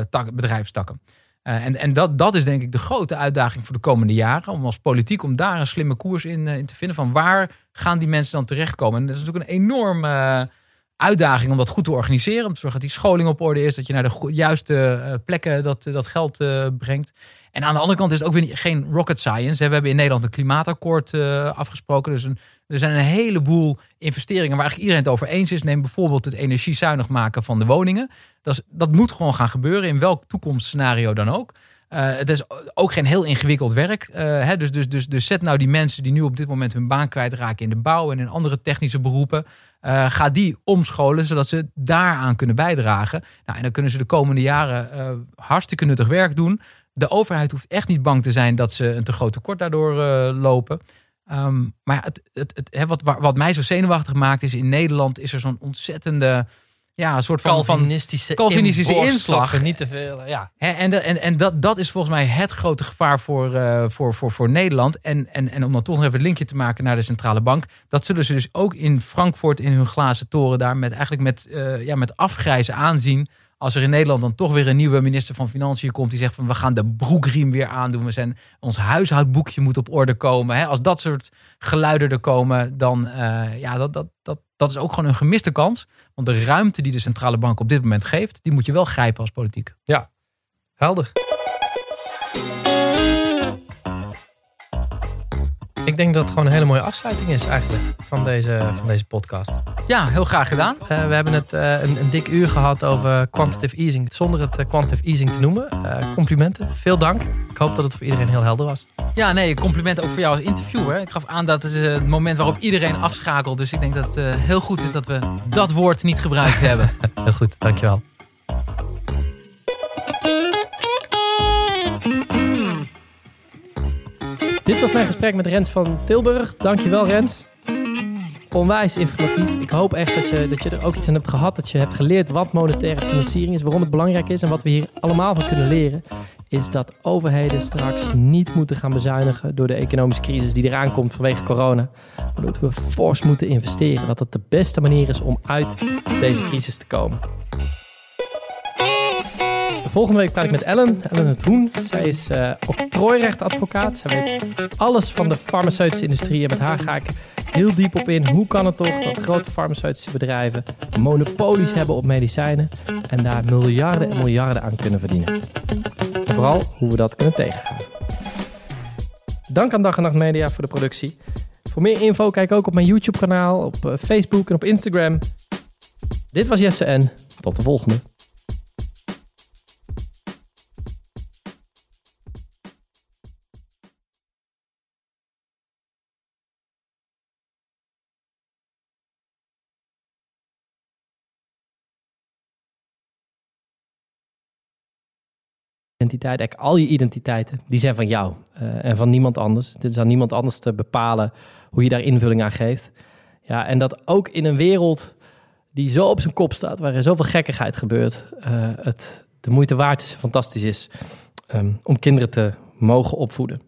tak, bedrijfstakken. Uh, en en dat, dat is denk ik de grote uitdaging voor de komende jaren. Om als politiek om daar een slimme koers in, uh, in te vinden. Van waar gaan die mensen dan terechtkomen? En dat is natuurlijk een enorme uh, uitdaging om dat goed te organiseren. Om te zorgen dat die scholing op orde is. Dat je naar de juiste plekken dat, dat geld brengt. En aan de andere kant is het ook weer geen rocket science. We hebben in Nederland een klimaatakkoord afgesproken. Dus er zijn een heleboel investeringen waar eigenlijk iedereen het over eens is. Neem bijvoorbeeld het energiezuinig maken van de woningen. Dat, dat moet gewoon gaan gebeuren in welk toekomstscenario dan ook. Uh, het is ook geen heel ingewikkeld werk. Uh, hè, dus, dus, dus, dus zet nou die mensen die nu op dit moment hun baan kwijtraken in de bouw en in andere technische beroepen. Ga die omscholen, zodat ze daaraan kunnen bijdragen. Nou, en dan kunnen ze de komende jaren hartstikke nuttig werk doen. De overheid hoeft echt niet bang te zijn dat ze een te groot tekort daardoor lopen. Um, maar het, het, het, wat, wat mij zo zenuwachtig maakt is in Nederland is er zo'n ontzettende ja, een soort van Calvinistische, Calvinistische inslag. Niet te veel, ja. En, en, en dat, dat is volgens mij het grote gevaar voor, uh, voor, voor, voor Nederland. En, en, en om dan toch nog even een linkje te maken naar de centrale bank. Dat zullen ze dus ook in Frankfurt in hun glazen toren daar met, eigenlijk met, uh, ja, met afgrijzen aanzien als er in Nederland dan toch weer een nieuwe minister van Financiën komt die zegt van we gaan de broekriem weer aandoen, we zijn ons huishoudboekje moet op orde komen. Hè? Als dat soort geluiden er komen, dan uh, ja, dat, dat, dat, dat is ook gewoon een gemiste kans. Want de ruimte die de centrale bank op dit moment geeft, die moet je wel grijpen als politiek. Ja, helder. Ik denk dat het gewoon een hele mooie afsluiting is eigenlijk van deze, van deze podcast. Ja, heel graag gedaan. Uh, we hebben het uh, een, een, dik uur gehad over quantitative easing. Zonder het uh, quantitative easing te noemen. complimenten. Veel dank. Ik hoop dat het voor iedereen heel helder was. Ja, nee, complimenten ook voor jou als interviewer. Ik gaf aan dat het is het moment waarop iedereen afschakelt. Dus ik denk dat het heel goed is dat we dat woord niet gebruikt hebben. heel goed, dankjewel. Dit was mijn gesprek met Rens van Tilburg. Dankjewel Rens. Onwijs informatief. Ik hoop echt dat je, dat je er ook iets aan hebt gehad. Dat je hebt geleerd wat monetaire financiering is. Waarom het belangrijk is. En wat we hier allemaal van kunnen leren. Is dat overheden straks niet moeten gaan bezuinigen door de economische crisis die eraan komt vanwege corona. Maar dat we fors moeten investeren. Dat dat de beste manier is om uit deze crisis te komen. Volgende week praat ik met Ellen, Ellen het Hoen. Zij is uh, octrooirechtadvocaat. Zij weet alles van de farmaceutische industrie. En met haar ga ik heel diep op in. Hoe kan het toch dat grote farmaceutische bedrijven monopolies hebben op medicijnen en daar miljarden en miljarden aan kunnen verdienen? En vooral hoe we dat kunnen tegengaan. Dank aan Dag en Nacht Media voor de productie. Voor meer info kijk ook op mijn YouTube kanaal, op eh, Facebook en op Instagram. Dit was Jesse en tot de volgende. Identiteit, al je identiteiten, die zijn van jou uh, en van niemand anders. Het is aan niemand anders te bepalen hoe je daar invulling aan geeft. Ja, en dat ook in een wereld die zo op zijn kop staat, waar er zoveel gekkigheid gebeurt, uh, het de moeite waard is, fantastisch is um, om kinderen te mogen opvoeden.